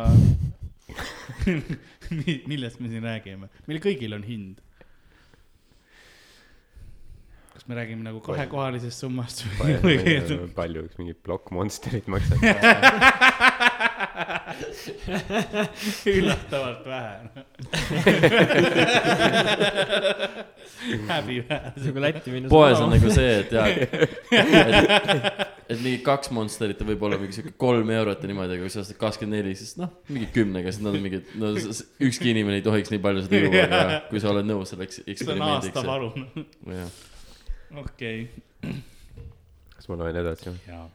<laughs> Mi- millest me siin räägime? meil kõigil on hind. Kas me räägime nagu kahekohalisest summast või, või? palju üks mingi plokk Monsterit maksab? <laughs> üllatavalt vähe. häbiväärselt. nagu Lätti minna. poes on nagu see, et jaa, <laughs> et, et mingi kaks Monsterit võib olla mingi sihuke kolm eurot ja niimoodi, aga kui sa ostad kakskümmend neli, siis noh, mingi kümnega, siis nad on mingid, no ükski inimene ei tohiks nii palju seda juua, aga <laughs> kui sa oled nõus selleks see on eksperimendiks. aastavaru. jah, okei, kas ma loen edasi? jaa.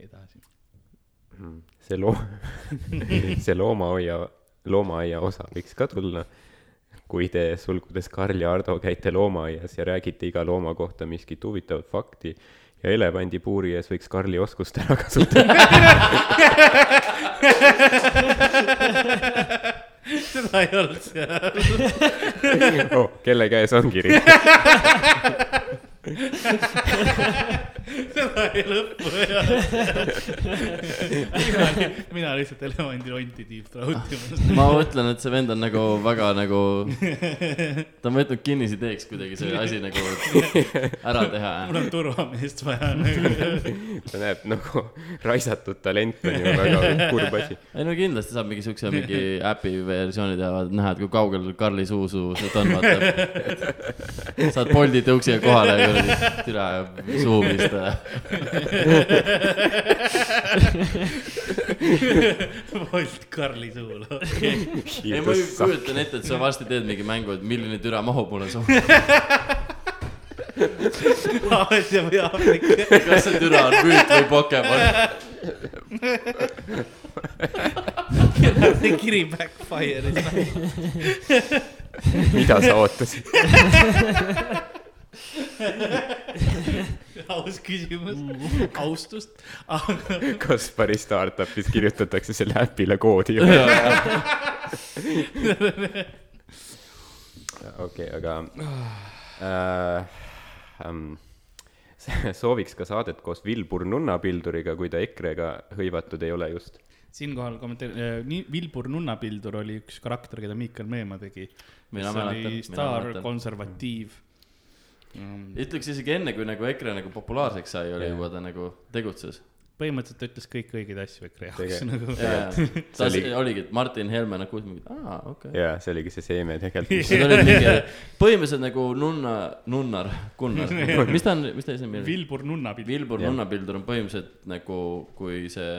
edasi. see loo-, <laughs> see loomahoia, loomaaia osa võiks ka tulla, kui te sulgudes Karl ja Ardo käite loomaaias ja räägite iga looma kohta miskit huvitavat fakti ja elevandipuuri ees võiks Karli oskust ära kasutada. <laughs> seda ei olnud seal. <laughs> oh, kelle käes on kiri? <laughs> seda ei lõppu ei olnud. mina, lihtsalt elevandironti deep throat imas. ma mõtlen, et see vend on nagu väga nagu, ta on võtnud kinnisideeks kuidagi see asi nagu ära teha. mul on turvameest vaja nagu. ta näeb nagu raisatud talent on ju väga kurb asi. ei no kindlasti saab mingi siukse mingi äpi versiooni teha, näha, et kui kaugel Karli suusuu sealt on, vaata. saad Bolti tõuksiga kohale ja kuradi türa suumist. <laughs> Volt Karli suul, okei. ei, ma kujutan ette, et sa varsti teed mingi mängu, et milline türa mahub mulle suhu. <laughs> Aasia või Aafrika. kas see türa on müüt või Pokemon? see kiri backfire'is. mida sa ootasid? <laughs> <laughs> aus küsimus, austust, <laughs> aga Kaspari startup'is <laughs> kirjutatakse selle äpile koodi. okei, aga äh, ähm, sooviks ka saadet koos Vilbur Nunnapilduriga, kui ta EKRE-ga hõivatud ei ole just. siinkohal kommenteerin, nii Vilbur Nunnapildur oli üks karakter, keda Miikal Meemaa tegi. Kes oli mina staar mäletan. konservatiiv. Mm, ütleks isegi enne, kui nagu EKRE nagu populaarseks sai, oli Jah. juba ta nagu tegutses. põhimõtteliselt ta ütles kõik õigeid asju EKRE jaoks nagu. ta oli- oli... oligi, et Martin Helme nagu mingi, aa, okei okay.. jaa, see oligi see seeme tegelikult. Põhimõtteliselt nagu nunna, nunnar, Gunnar, <laughs> mis ta on, mis ta ise nimi oli? Vilbur Nunnapildur. Vilbur. Nunnapildur on põhimõtteliselt nagu, kui see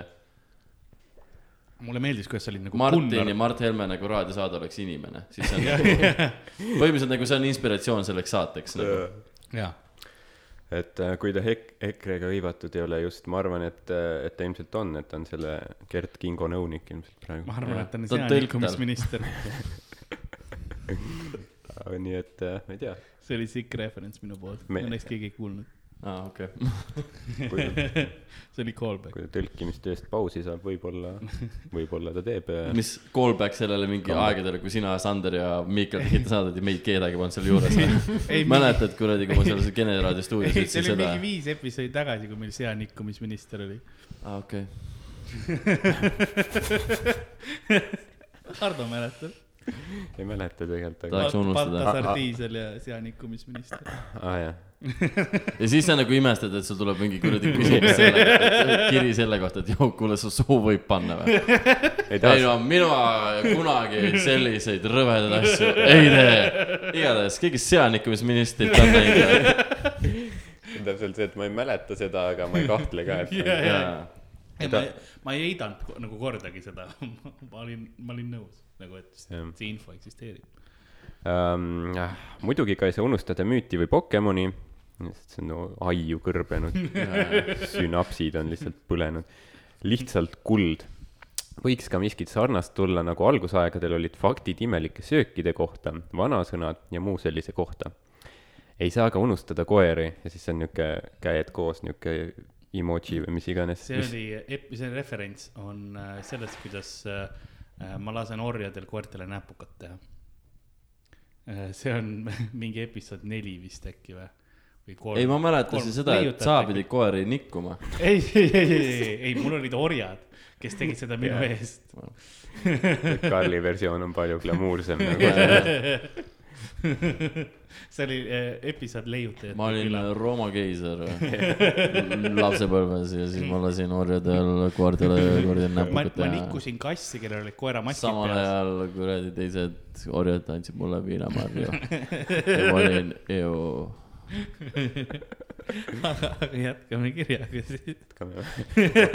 mulle meeldis, kuidas sa olid nagu Martin Gunnar ja. Mart Helme nagu raadiosaade oleks inimene, siis see on <laughs> nagu, põhimõtteliselt nagu see on inspiratsioon selleks saateks nagu. jaa, et äh, kui ta ek-, EKRE-ga hõivatud ei ole just, ma arvan, et, et ta ilmselt on, et ta on selle Gert Kingo nõunik ilmselt praegu ma. arvan, et ta on tõlk liikumisminister. <laughs> nii et äh, ma ei tea, see oli sick reference minu poolt, Me- õnneks keegi ei kuulnud. aa, okei. <laughs> kui, <laughs> see oli callback. kui ta tõlkimistööst pausi saab, võib-olla, võib-olla ta teeb. mis callback sellele mingi aegadele, kui sina, Sander ja Miikal tegite saadet ja meid kedagi polnud seal juures <laughs> Ei,. mäletad kuradi, kui ma seal Kene raadio stuudios see ütlesin oli seda mingi? viis episoodi tagasi, kui meil seanikkumisminister oli. aa, okei. Hardo mäletab. ei mäleta tegelikult, aga Tahaks unustada. Baltasar Diisel ja seanikkumisminister. aa jah, <laughs> ja siis sa nagu imestad, et sul tuleb mingi kuradi küsimus selle kiri selle kohta, et joo, kuule, su suu võib panna või? ei no mina kunagi selliseid rõvedaid asju ei tee. igatahes keegi seanikkumisministrit on teinud. <laughs> täpselt see, et ma ei mäleta seda, aga ma ei kahtle ka, et <laughs> jaa. jaa. ei, ma, ma ei heidanud ko- nagu kordagi seda. ma olin, ma olin nõus nagu, et Jah. see info eksisteerib. ähm,. muidugi ka ei saa unustada müüti või Pokemoni, sest see on no, aiu kõrbenud, <laughs> sünapsid on lihtsalt põlenud, lihtsalt kuld. võiks ka miskit sarnast tulla, nagu algusaegadel olid faktid imelike söökide kohta, vanasõnad ja muu sellise kohta. ei saa ka unustada koeri ja siis on niuke käed koos, niuke emoji või mis iganes. see oli, see referents on äh, sellest, kuidas äh, ma lasen orjadel koertele näpukat teha. see on <laughs> mingi episood neli vist äkki või? ei, ma mäletasin seda, et sa pidid koeri nikkuma. <laughs> ei, ei, ei, ei, ei, ei, mul olid orjad, kes tegid seda minu eest. <laughs> Karli versioon on palju glamuursem nagu. <laughs> see oli äh, episood leiutajate ma olin Rooma keiser lapsepõlves ja siis ma lasin orjadel koertele koerdel ma, näpukat ma teha. nikkusin kassi, kellel olid koeramassid samal peas. ajal kuradi teised orjad andsid mulle viinamarju. ja ma olin, ju, aga jätkame kirjaga siis.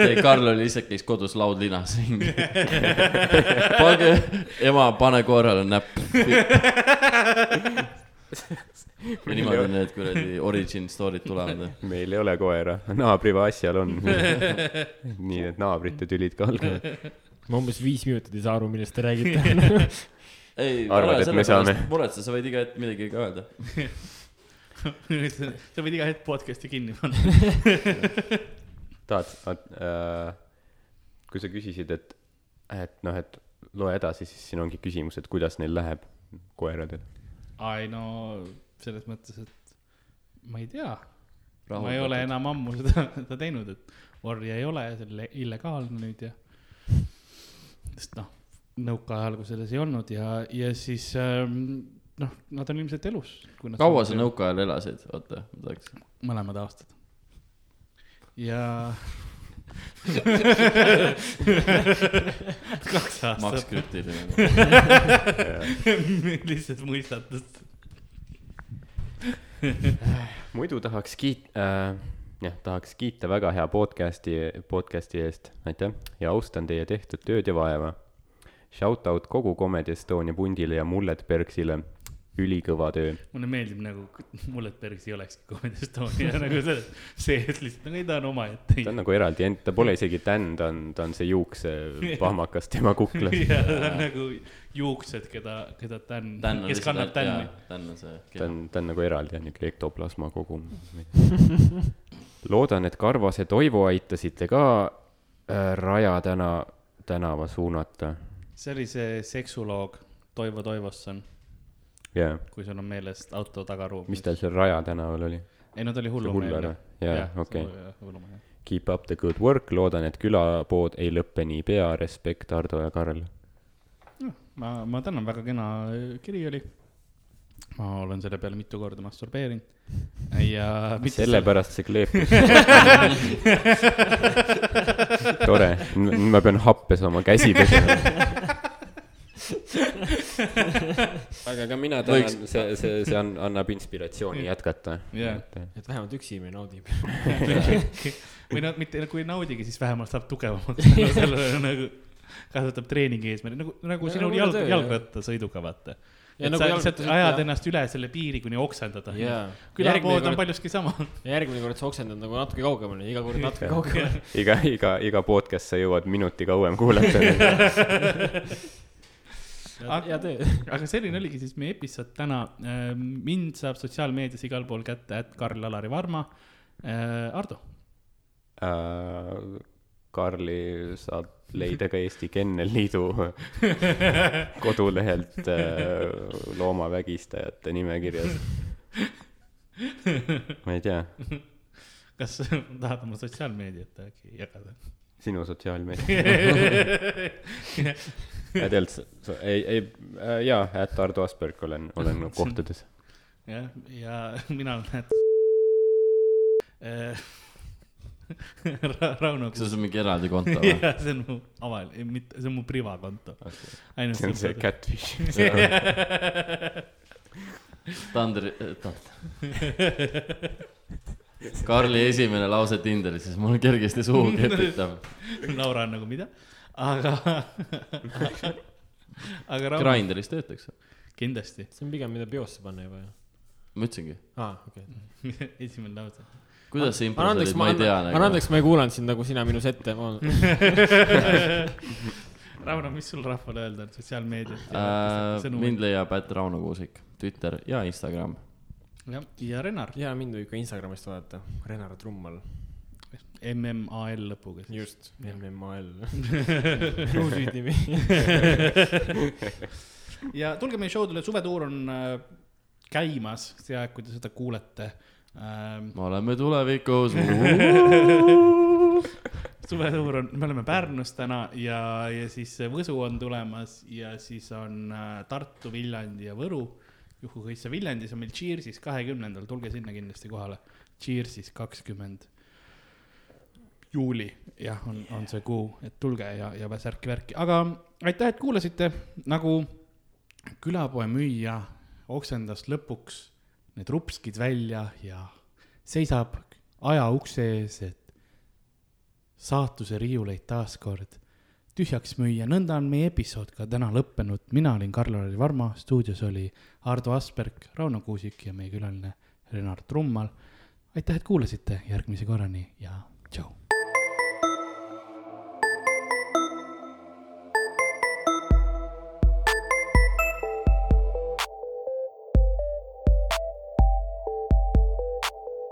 ei Karl oli lihtsalt käis kodus laudlinas ringi. pange, ema, pane koerale näpp. ja niimoodi need kuradi origin story'd tulevad. meil ei ole koera, naabri asjal on. nii et naabrite tülid ka algavad. ma umbes viis minutit ei saa aru, millest te räägite. ei, Arvad, et me saame? muretse, sa võid iga hetk midagi ka öelda. Sa võid iga hetk podcast'i kinni panna. tahad, äh, kui sa küsisid, et, et noh, et loe edasi, siis siin ongi küsimus, et kuidas neil läheb koeradel. ai no selles mõttes, et ma ei tea. ma ei ole enam ammu seda, seda teinud, et orja ei ole, see on illegaalne nüüd ja. sest noh, nõukaajal, kui selles ei olnud ja, ja siis ähm, noh, nad on ilmselt elus. kaua sa? nõukaajal elasid, oota, ma tahaks. mõlemad aastad. ja. kaks Max aastat, krüptiline. lihtsalt <laughs> mõistatust. muidu tahaks kiit- äh,, jah, tahaks kiita väga hea podcast'i, podcast'i eest, aitäh, ja austan teie tehtud tööd ja vaeva. Shout out kogu Comedy Estonia pundile ja Mullet Bergsile, ülikõva töö. mulle meeldib nagu, Mullet Bergs ei olekski Comedy Estonia <laughs> nagu see, see, et lihtsalt nagu ei ta on omaette. ta on nagu eraldi ent-, ta pole isegi tänn, ta on, ta on see juuksepahmakas <laughs> tema kuklas. <laughs> ja ta on nagu juuksed, keda, keda on kes kannab tänni. Dan on see. ta on, ta on nagu eraldi, on niuke ektoplasma kogum. loodan, et Karvas ja Toivo aitasite ka äh, Raja täna, tänava suunata. see oli see seksuloog Toivo Toivosson, jaa, kui sul on meeles auto tagaruum. mis tal seal Raja tänaval oli? ei no ta oli hullumeelne. Jaa, okei. Keep up the good work, loodan, et külapood ei lõppe niipea, respekt, Ardo ja Karl. ma, ma tänan, väga kena kiri oli. ma olen selle peale mitu korda masturbeerinud ja. <laughs> sellepärast see kleepus. <laughs> tore, ma pean happes oma käsi pesema. <laughs> aga ka mina tänan, see, see, see an- annab inspiratsiooni jätkata. Jaa. et vähemalt üks inimene naudib. <laughs> või no mitte nagu ei naudigi, siis vähemalt saab tugevamalt <laughs> tänu sellele nagu kasutab treeningi eesmärgil, nagu, nagu Ja sinul nagu jalg jalgrattasõiduga, vaata. Ja et nagu sa lihtsalt ajad jah. ennast üle selle piiri, kuni oksendada. jaa. külapood on paljuski sama. järgmine kord sa oksendad nagu natuke kaugemale, iga kord natuke kaugemale. <laughs> iga, iga, iga podcast sa jõuad minuti kauem kuulata. Hea töö. <laughs> aga selline oligi siis meie episood täna. mind saab sotsiaalmeedias igal pool kätte, et Karl-Alari Varma. Ardo, äh, Karli saad leida ka Eesti Kennelliidu <laughs> kodulehelt äh, loomavägistajate nimekirjas. ma ei tea, kas tahad oma sotsiaalmeediat äkki jagada? sinu sotsiaalmeedia. <laughs> ja tegelikult, ei, ei, jaa, et Ardo Asperg olen, olen <laughs> kohtades. jah, ja <laughs> mina olen, et <laughs> Ra- Rauno. kas see on mingi eraldi konto või? jah, see on mu avaline, mitte, see on mu privakonto. ainult see on see. catfish. Tandri, Karli esimene lause Tinderis, siis mul kergesti suu kepitab. Laura on nagu mida, aga, aga Rauno Grinderis töötaks. kindlasti, see on pigem, mida biosse panna juba ju. ma ütlesingi. aa, okei. <laughs> esimene lause. kuidas see andeks, oli, ma ma ei tea annan, anna andeks, ma ei kuulanud sind nagu sina minus ette. <laughs> Rauno, mis sul rahvale öelda on sotsiaalmeediat äh,. ja mind leiab, et Rauno Kuusik, Twitter ja Instagram. jah, ja Renar, ja mind võib ka Instagramist vaadata, Renar Trummal, MMAL lõpuga siis. just, MMAL. süüdnimi. ja tulge meie showdele, suvetuur on äh, käimas, see aeg, kui te seda kuulete ähm,. me oleme tulevikus. <laughs> suvetuur on, me oleme Pärnus täna ja, ja siis Võsu on tulemas ja siis on äh, Tartu, Viljandi ja Võru. Juhu-Kõisse Viljandis on meil Cheersis kahekümnendal, tulge sinna kindlasti kohale. Cheersis kakskümmend juuli, jah, on, on see kuu, et tulge ja, ja särki-värki, aga aitäh, et kuulasite, nagu külapoe müüja oksendas lõpuks need rupskid välja ja seisab aja ukse ees, et saatuse riiuleid taaskord tühjaks müüa, nõnda on meie episood ka täna lõppenud, mina olin Karl-Lari Varma, stuudios oli Ardo Asperg, Rauno Kuusik ja meie külaline Renar Trummal. aitäh, et kuulasite, järgmise korrani ja tšau.